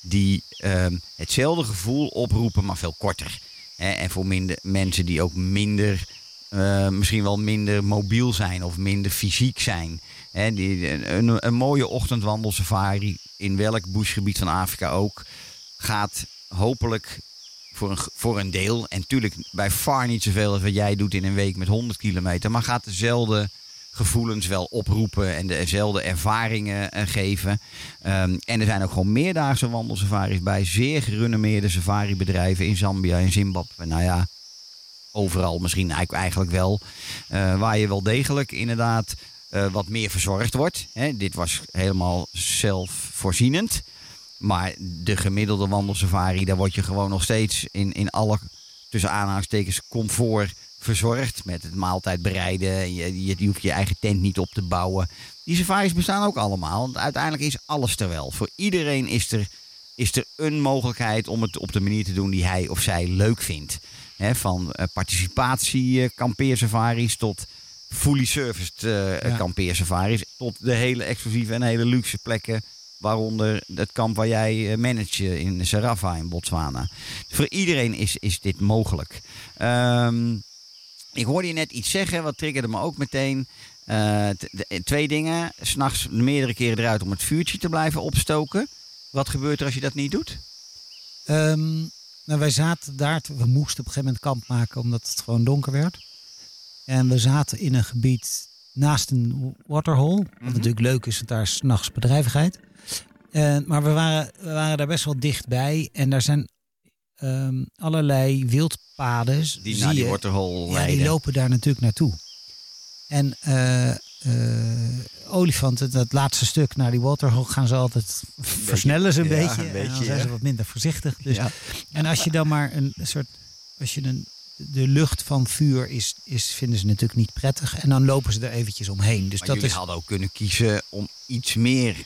die ehm, hetzelfde gevoel oproepen, maar veel korter. Hè? En voor minder, mensen die ook minder, eh, misschien wel minder mobiel zijn of minder fysiek zijn. Hè? Die, een, een mooie ochtendwandelsafari in welk bushgebied van Afrika ook gaat hopelijk voor een, voor een deel, en natuurlijk bij far niet zoveel als wat jij doet in een week met 100 kilometer, maar gaat dezelfde gevoelens wel oproepen en dezelfde ervaringen eh, geven. Ehm, en er zijn ook gewoon meerdaagse wandelsafaris bij zeer gerenommeerde safaribedrijven in Zambia en Zimbabwe. Nou ja, overal misschien eigenlijk- wel. eh, waar je wel degelijk inderdaad eh, wat meer verzorgd wordt. Hè, dit was helemaal zelfvoorzienend. Maar de gemiddelde wandelsafari, daar word je gewoon nog steeds in, in alle tussen aanhalingstekens comfort verzorgd. Met het maaltijd bereiden. Je, je, je hoeft je eigen tent niet op te bouwen. Die safaris bestaan ook allemaal. Want uiteindelijk is alles er wel. Voor iedereen is er, is er een mogelijkheid om het op de manier te doen die hij of zij leuk vindt. Van eh, participatie eh, kampeersafaris tot fully serviced Ja. kampeersafaris. Tot de hele exclusieve en hele luxe plekken. Waaronder het kamp waar jij eh, manage in Sarafa in Botswana. Voor iedereen is, is dit mogelijk. Ehm, ik hoorde je net iets zeggen, wat triggerde me ook meteen. Eh, de- twee dingen. S'nachts meerdere keren eruit om het vuurtje te blijven opstoken. Wat gebeurt er als je dat niet doet? Ehm, nou, wij zaten daar, te- we moesten op een gegeven moment kamp maken omdat het gewoon donker werd. En we zaten in een gebied naast een waterhole. Wat Mhm. natuurlijk leuk is, want daar is 's nachts bedrijvigheid. En, maar we waren, we waren daar best wel dichtbij. En daar zijn ehm, allerlei wildpaden. Die naar die je. waterhole Ja, die lopen daar natuurlijk naartoe. En eh, eh, olifanten, dat laatste stuk naar die waterhole gaan ze altijd versnellen ze een ja, beetje. een en beetje, dan zijn ja. ze wat minder voorzichtig. Dus, Ja. En als je dan maar een soort, als je een, de lucht van vuur is, is, vinden ze natuurlijk niet prettig. En dan lopen ze er eventjes omheen. Dus Maar dat jullie is, hadden ook kunnen kiezen om iets meer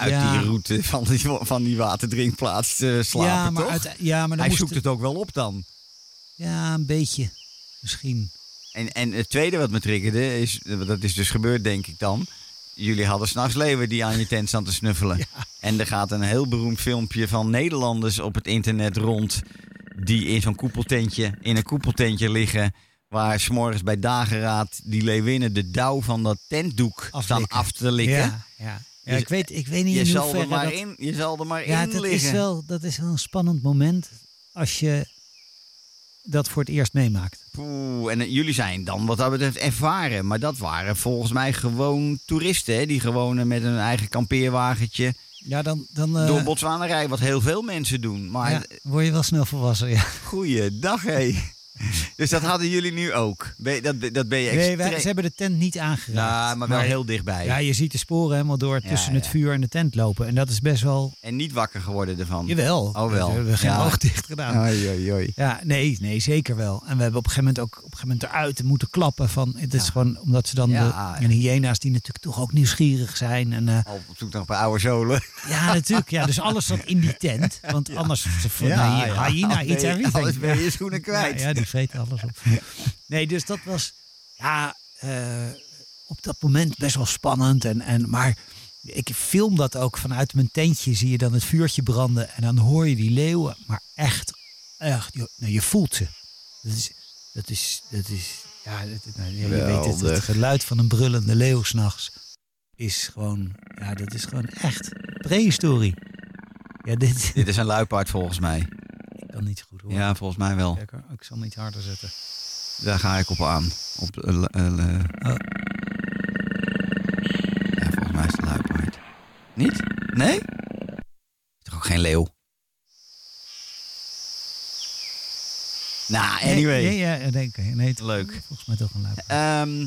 uit Ja. die route van die, van die waterdrinkplaats te slapen, ja, maar toch? uit, ja, maar dan Hij moest zoekt het ook wel op dan. Ja, een beetje. Misschien. En, en het tweede wat me triggerde, is, dat is dus gebeurd denk ik dan. Jullie hadden s'nachts leeuwen die aan je tent staan te snuffelen. En er gaat een heel beroemd filmpje van Nederlanders op het internet rond. Die in zo'n koepeltentje, in een koepeltentje liggen. Waar s'morgens bij dageraad die leeuwinnen de dauw van dat tentdoek staan af te likken. Ja, ja. Ja ik, weet, ik weet niet Je in zal, er maar dat... in, je zal er maar Ja, in dat liggen. is, wel, dat is wel een spannend moment. Als je. dat voor het eerst meemaakt. Poeh, en eh, jullie zijn dan wat dat betreft ervaren. Maar dat waren volgens mij gewoon toeristen. Hè? Die gewoon eh, met een eigen kampeerwagentje Ja, dan, dan eh, door Botswana rijden. Wat heel veel mensen doen. Maar ja, word je wel snel volwassen. Ja. goeiedag hé. dus dat hadden jullie nu ook. Ben dat, dat ben je Nee, extreem... wij, ze hebben de tent niet aangeraakt. Nou, maar wel heel dichtbij. Ja, je ziet de sporen helemaal door tussen Ja, het ja. vuur en de tent lopen. En dat is best wel... En niet wakker geworden ervan. Jawel. Oh, wel. We hebben geen Ja. oog dicht gedaan. Oei, oei, oei. Ja, nee, nee, zeker wel. En we hebben op een gegeven moment ook op een gegeven moment eruit moeten klappen. Van, het is Ja. gewoon omdat ze dan Ja, de, ja. en hyena's die natuurlijk toch ook nieuwsgierig zijn. En, eh, Al op zoek naar een paar oude zolen. ja, natuurlijk. Ja, dus alles zat in die tent. Want anders ja, ja. hyena je- everything. anders ben je schoenen kwijt. Ja, ja, die alles op. Nee, dus dat was ja, eh, op dat moment best wel spannend. En, en, maar ik film dat ook vanuit mijn tentje. Zie je dan het vuurtje branden. En dan hoor je die leeuwen. Maar echt, echt je, nou, je voelt ze. Dat is, dat is, dat is ja, dat- nou, je weet het, het geluid van een brullende leeuw s'nachts is gewoon, ja, dat is gewoon echt prehistorie. Ja, dit Dit is een luipaard volgens mij. Ik kan niet zo goed horen. Ja, volgens mij wel. Kijk, hoor, ik zal niet harder zetten. Daar ga ik op aan. Op, eh, eh, eh, Oh. Ja, volgens mij is het luipaard. Niet? Nee? Toch ook geen leeuw? Nou, anyway. Nee, nee, ja, nee, nee, het- Leuk. Volgens mij toch een luipaard. Ehm,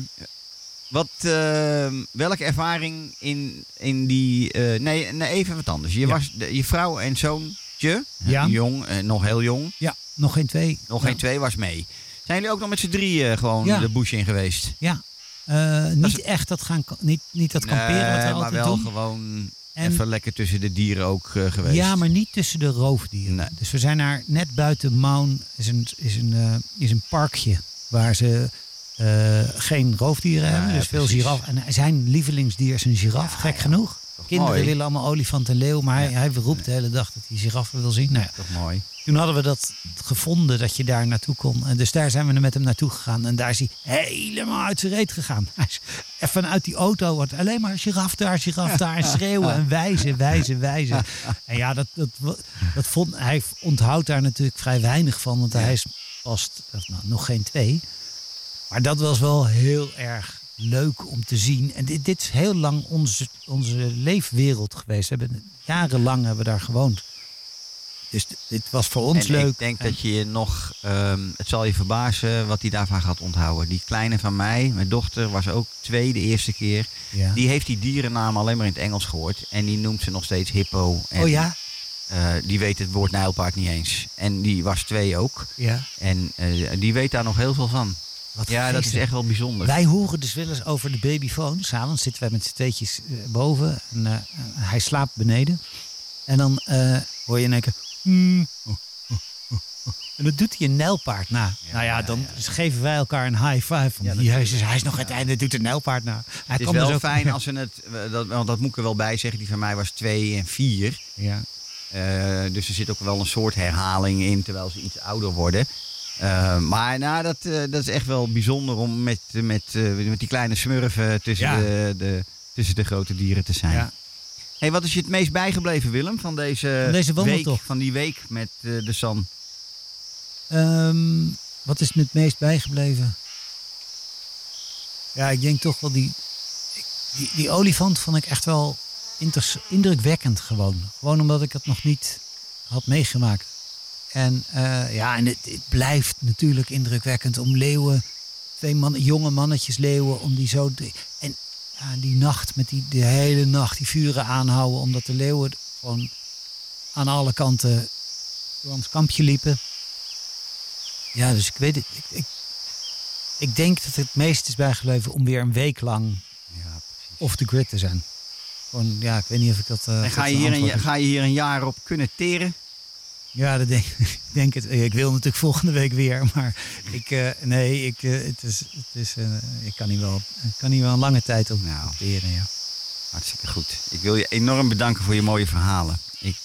wat, ehm, welke ervaring in, in die... nee, nee, even wat anders. Je, Ja. was, de- je vrouw en zoontje, Ja. jong, eh, nog heel jong, Ja, nog geen twee. nog geen twee, was mee. Zijn jullie ook nog met z'n drieën gewoon Ja. de bush in geweest? Ja. Eh, niet echt dat gaan, niet, niet dat kamperen wat we maar altijd wel doen. gewoon En- even lekker tussen de dieren ook eh, geweest. Ja, maar niet tussen de roofdieren. Nee. Dus we zijn naar net buiten Maun is een, is een, eh, is een parkje waar ze eh, geen roofdieren Ja, hebben. ja, Dus veel precies. giraf. En zijn lievelingsdier is een giraf, gek genoeg. Kinderen mooi. willen allemaal olifant en leeuw, maar hij, hij roept de hele dag dat hij giraffen wil zien. Nou ja, Toch mooi. Toen hadden we dat gevonden dat je daar naartoe kon. En dus daar zijn we met hem naartoe gegaan. En daar is hij helemaal uit zijn reet gegaan. Hij is even uit die auto. Wordt alleen maar giraf daar, giraf daar. En schreeuwen en wijzen, wijzen, wijzen. En ja, dat, dat, dat vond, hij onthoudt daar natuurlijk vrij weinig van. Want hij is pas nou, nog geen twee. Maar dat was wel heel erg leuk om te zien. En dit, dit is heel lang onze, onze leefwereld geweest. We hebben, jarenlang hebben we daar gewoond. Dus dit- was voor ons en leuk. ik denk En- dat je je nog, ehm, het zal je verbazen wat hij daarvan gaat onthouden. Die kleine van mij, mijn dochter, was ook twee de eerste keer. ja. Die heeft die dierennaam alleen maar in het Engels gehoord. En die noemt ze nog steeds hippo. En, oh ja? eh, die weet het woord nijlpaard niet eens. En die was twee ook. Ja. En eh, die weet daar nog heel veel van. Wat Ja, dat is echt wel bijzonder. Wij horen dus wel eens over de babyfoon. S'avonds zitten wij met z'n tweetjes eh, boven. En eh, hij slaapt beneden. En dan eh, hoor je in één keer... "Hmm." En dat doet hij een nijlpaard na. nou ja, dan geven wij elkaar een high five. Van, Jezus, hij is nog het einde, doet een nijlpaard na. Hij het is wel dus fijn als ze het, eh, dat, want dat moet ik er wel bij zeggen, die van mij was twee en vier. Ja. Eh, dus er zit ook wel een soort herhaling in terwijl ze iets ouder worden. Eh, maar nou, dat, eh, dat is echt wel bijzonder om met, met, eh, met die kleine smurfen tussen, Ja. de, de, tussen de grote dieren te zijn. Ja. Hey, wat is je het meest bijgebleven, Willem, van deze, Van deze week, van die week met eh, de San? Ehm, wat is me het meest bijgebleven? Ja, ik denk toch wel die, ik- die, die olifant vond ik echt wel indrukwekkend gewoon. Gewoon omdat ik het nog niet had meegemaakt. En eh, ja, en het, het blijft natuurlijk indrukwekkend om leeuwen, twee man, jonge mannetjes leeuwen, om die zo. te- en ja, die nacht met die de hele nacht die vuren aanhouden, omdat de leeuwen gewoon aan alle kanten door ons kampje liepen. Ja, dus ik weet het. Ik, ik, ik denk dat het meest is bijgebleven om weer een week lang Ja, off the grid te zijn. Gewoon, ja, ik weet niet of ik dat. eh, en ga je, hier een, ga je hier een jaar op kunnen teren? Ja, dat denk, ik denk het. Ik wil natuurlijk volgende week weer, maar ik, eh, nee, ik, eh, het is, het is, eh, ik kan hier wel, kan hier wel een lange tijd op Nou. opteren, ja. Hartstikke goed. Ik wil je enorm bedanken voor je mooie verhalen. Ik,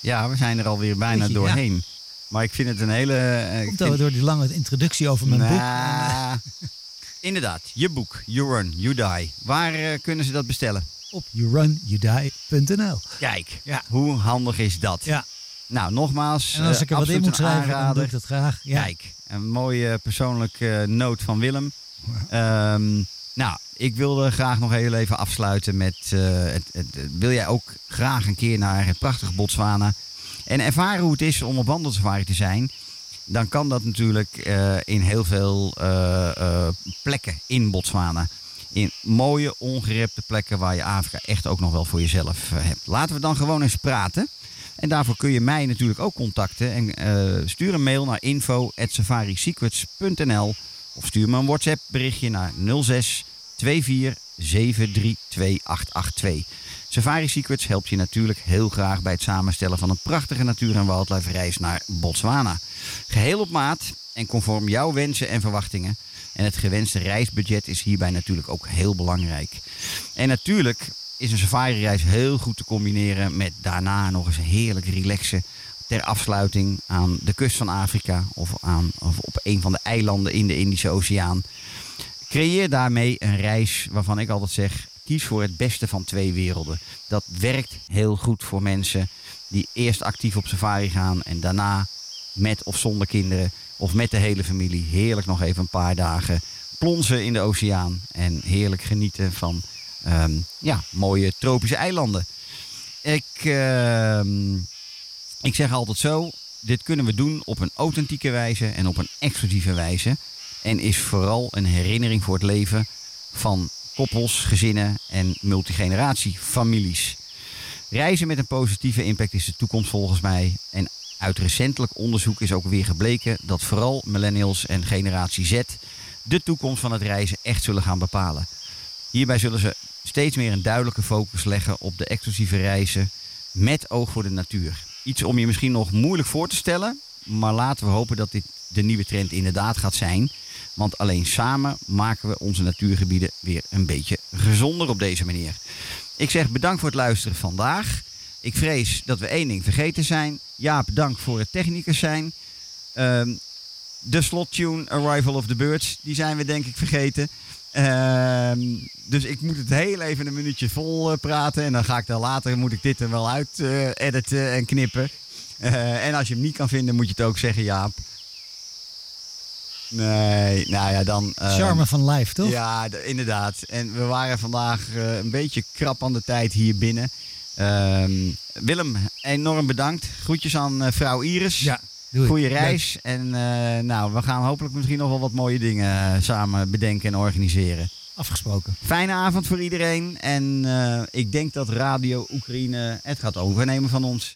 ja, we zijn er alweer bijna ja. doorheen. Maar ik vind het een hele... Komt vind- door die lange introductie over mijn boek. Nou, Inderdaad, je boek, You Run, You Die. Waar kunnen ze dat bestellen? Op yourunyoudie.nl. Kijk, Ja. hoe handig is dat? Ja. Nou, nogmaals. En als eh, ik er wat in moet schrijven, dan doe ik dat graag. Ja. Kijk, een mooie persoonlijke noot van Willem. Ehm, nou, ik wilde graag nog heel even afsluiten met... eh, het, het, wil jij ook graag een keer naar het prachtige Botswana... en ervaren hoe het is om op wandelsafari te zijn... dan kan dat natuurlijk eh, in heel veel eh, eh, plekken in Botswana. In mooie, ongerepte plekken waar je Afrika echt ook nog wel voor jezelf eh, hebt. Laten we dan gewoon eens praten. En daarvoor kun je mij natuurlijk ook contacten. En eh, stuur een mail naar info.safarisecrets.nl of stuur me een WhatsApp berichtje naar 06 24 73 2882. Safari Secrets helpt je natuurlijk heel graag bij het samenstellen van een prachtige natuur- en wildlife reis naar Botswana. Geheel op maat en conform jouw wensen en verwachtingen. En het gewenste reisbudget is hierbij natuurlijk ook heel belangrijk. En natuurlijk is een safari-reis heel goed te combineren met daarna nog eens heerlijk relaxen ter afsluiting aan de kust van Afrika of, aan, of op een van de eilanden in de Indische Oceaan. Creëer daarmee een reis waarvan ik altijd zeg: kies voor het beste van twee werelden. Dat werkt heel goed voor mensen die eerst actief op safari gaan en daarna met of zonder kinderen of met de hele familie heerlijk nog even een paar dagen plonzen in de oceaan en heerlijk genieten van ehm, ja, mooie tropische eilanden. Ik, ehm, ik zeg altijd zo, dit kunnen we doen op een authentieke wijze en op een exclusieve wijze. En is vooral een herinnering voor het leven van koppels, gezinnen en multigeneratiefamilies. Reizen met een positieve impact is de toekomst volgens mij. En uit recentelijk onderzoek is ook weer gebleken dat vooral millennials en generatie Z de toekomst van het reizen echt zullen gaan bepalen. Hierbij zullen ze steeds meer een duidelijke focus leggen op de exclusieve reizen met oog voor de natuur. Iets om je misschien nog moeilijk voor te stellen, maar laten we hopen dat dit de nieuwe trend inderdaad gaat zijn. Want alleen samen maken we onze natuurgebieden weer een beetje gezonder op deze manier. Ik zeg bedankt voor het luisteren vandaag. Ik vrees dat we één ding vergeten zijn. Jaap, dank voor het technicus zijn. Ehm, de slottune Arrival of the Birds, die zijn we denk ik vergeten. Ehm, dus ik moet het heel even een minuutje vol eh, praten. En dan ga ik dan later, moet ik dit er wel uit eh, editen en knippen. Eh, en als je hem niet kan vinden, moet je het ook zeggen, Jaap. Nee, nou ja, dan... Charme van live, toch? ja, d- inderdaad. En we waren vandaag eh, een beetje krap aan de tijd hier binnen. Ehm, Willem, enorm bedankt. Groetjes aan eh, vrouw Iris. Ja, doe ik. Goeie reis. En eh, nou, we gaan hopelijk misschien nog wel wat mooie dingen eh, samen bedenken en organiseren. Afgesproken. Fijne avond voor iedereen. En eh, ik denk dat Radio Oekraïne het gaat overnemen van ons.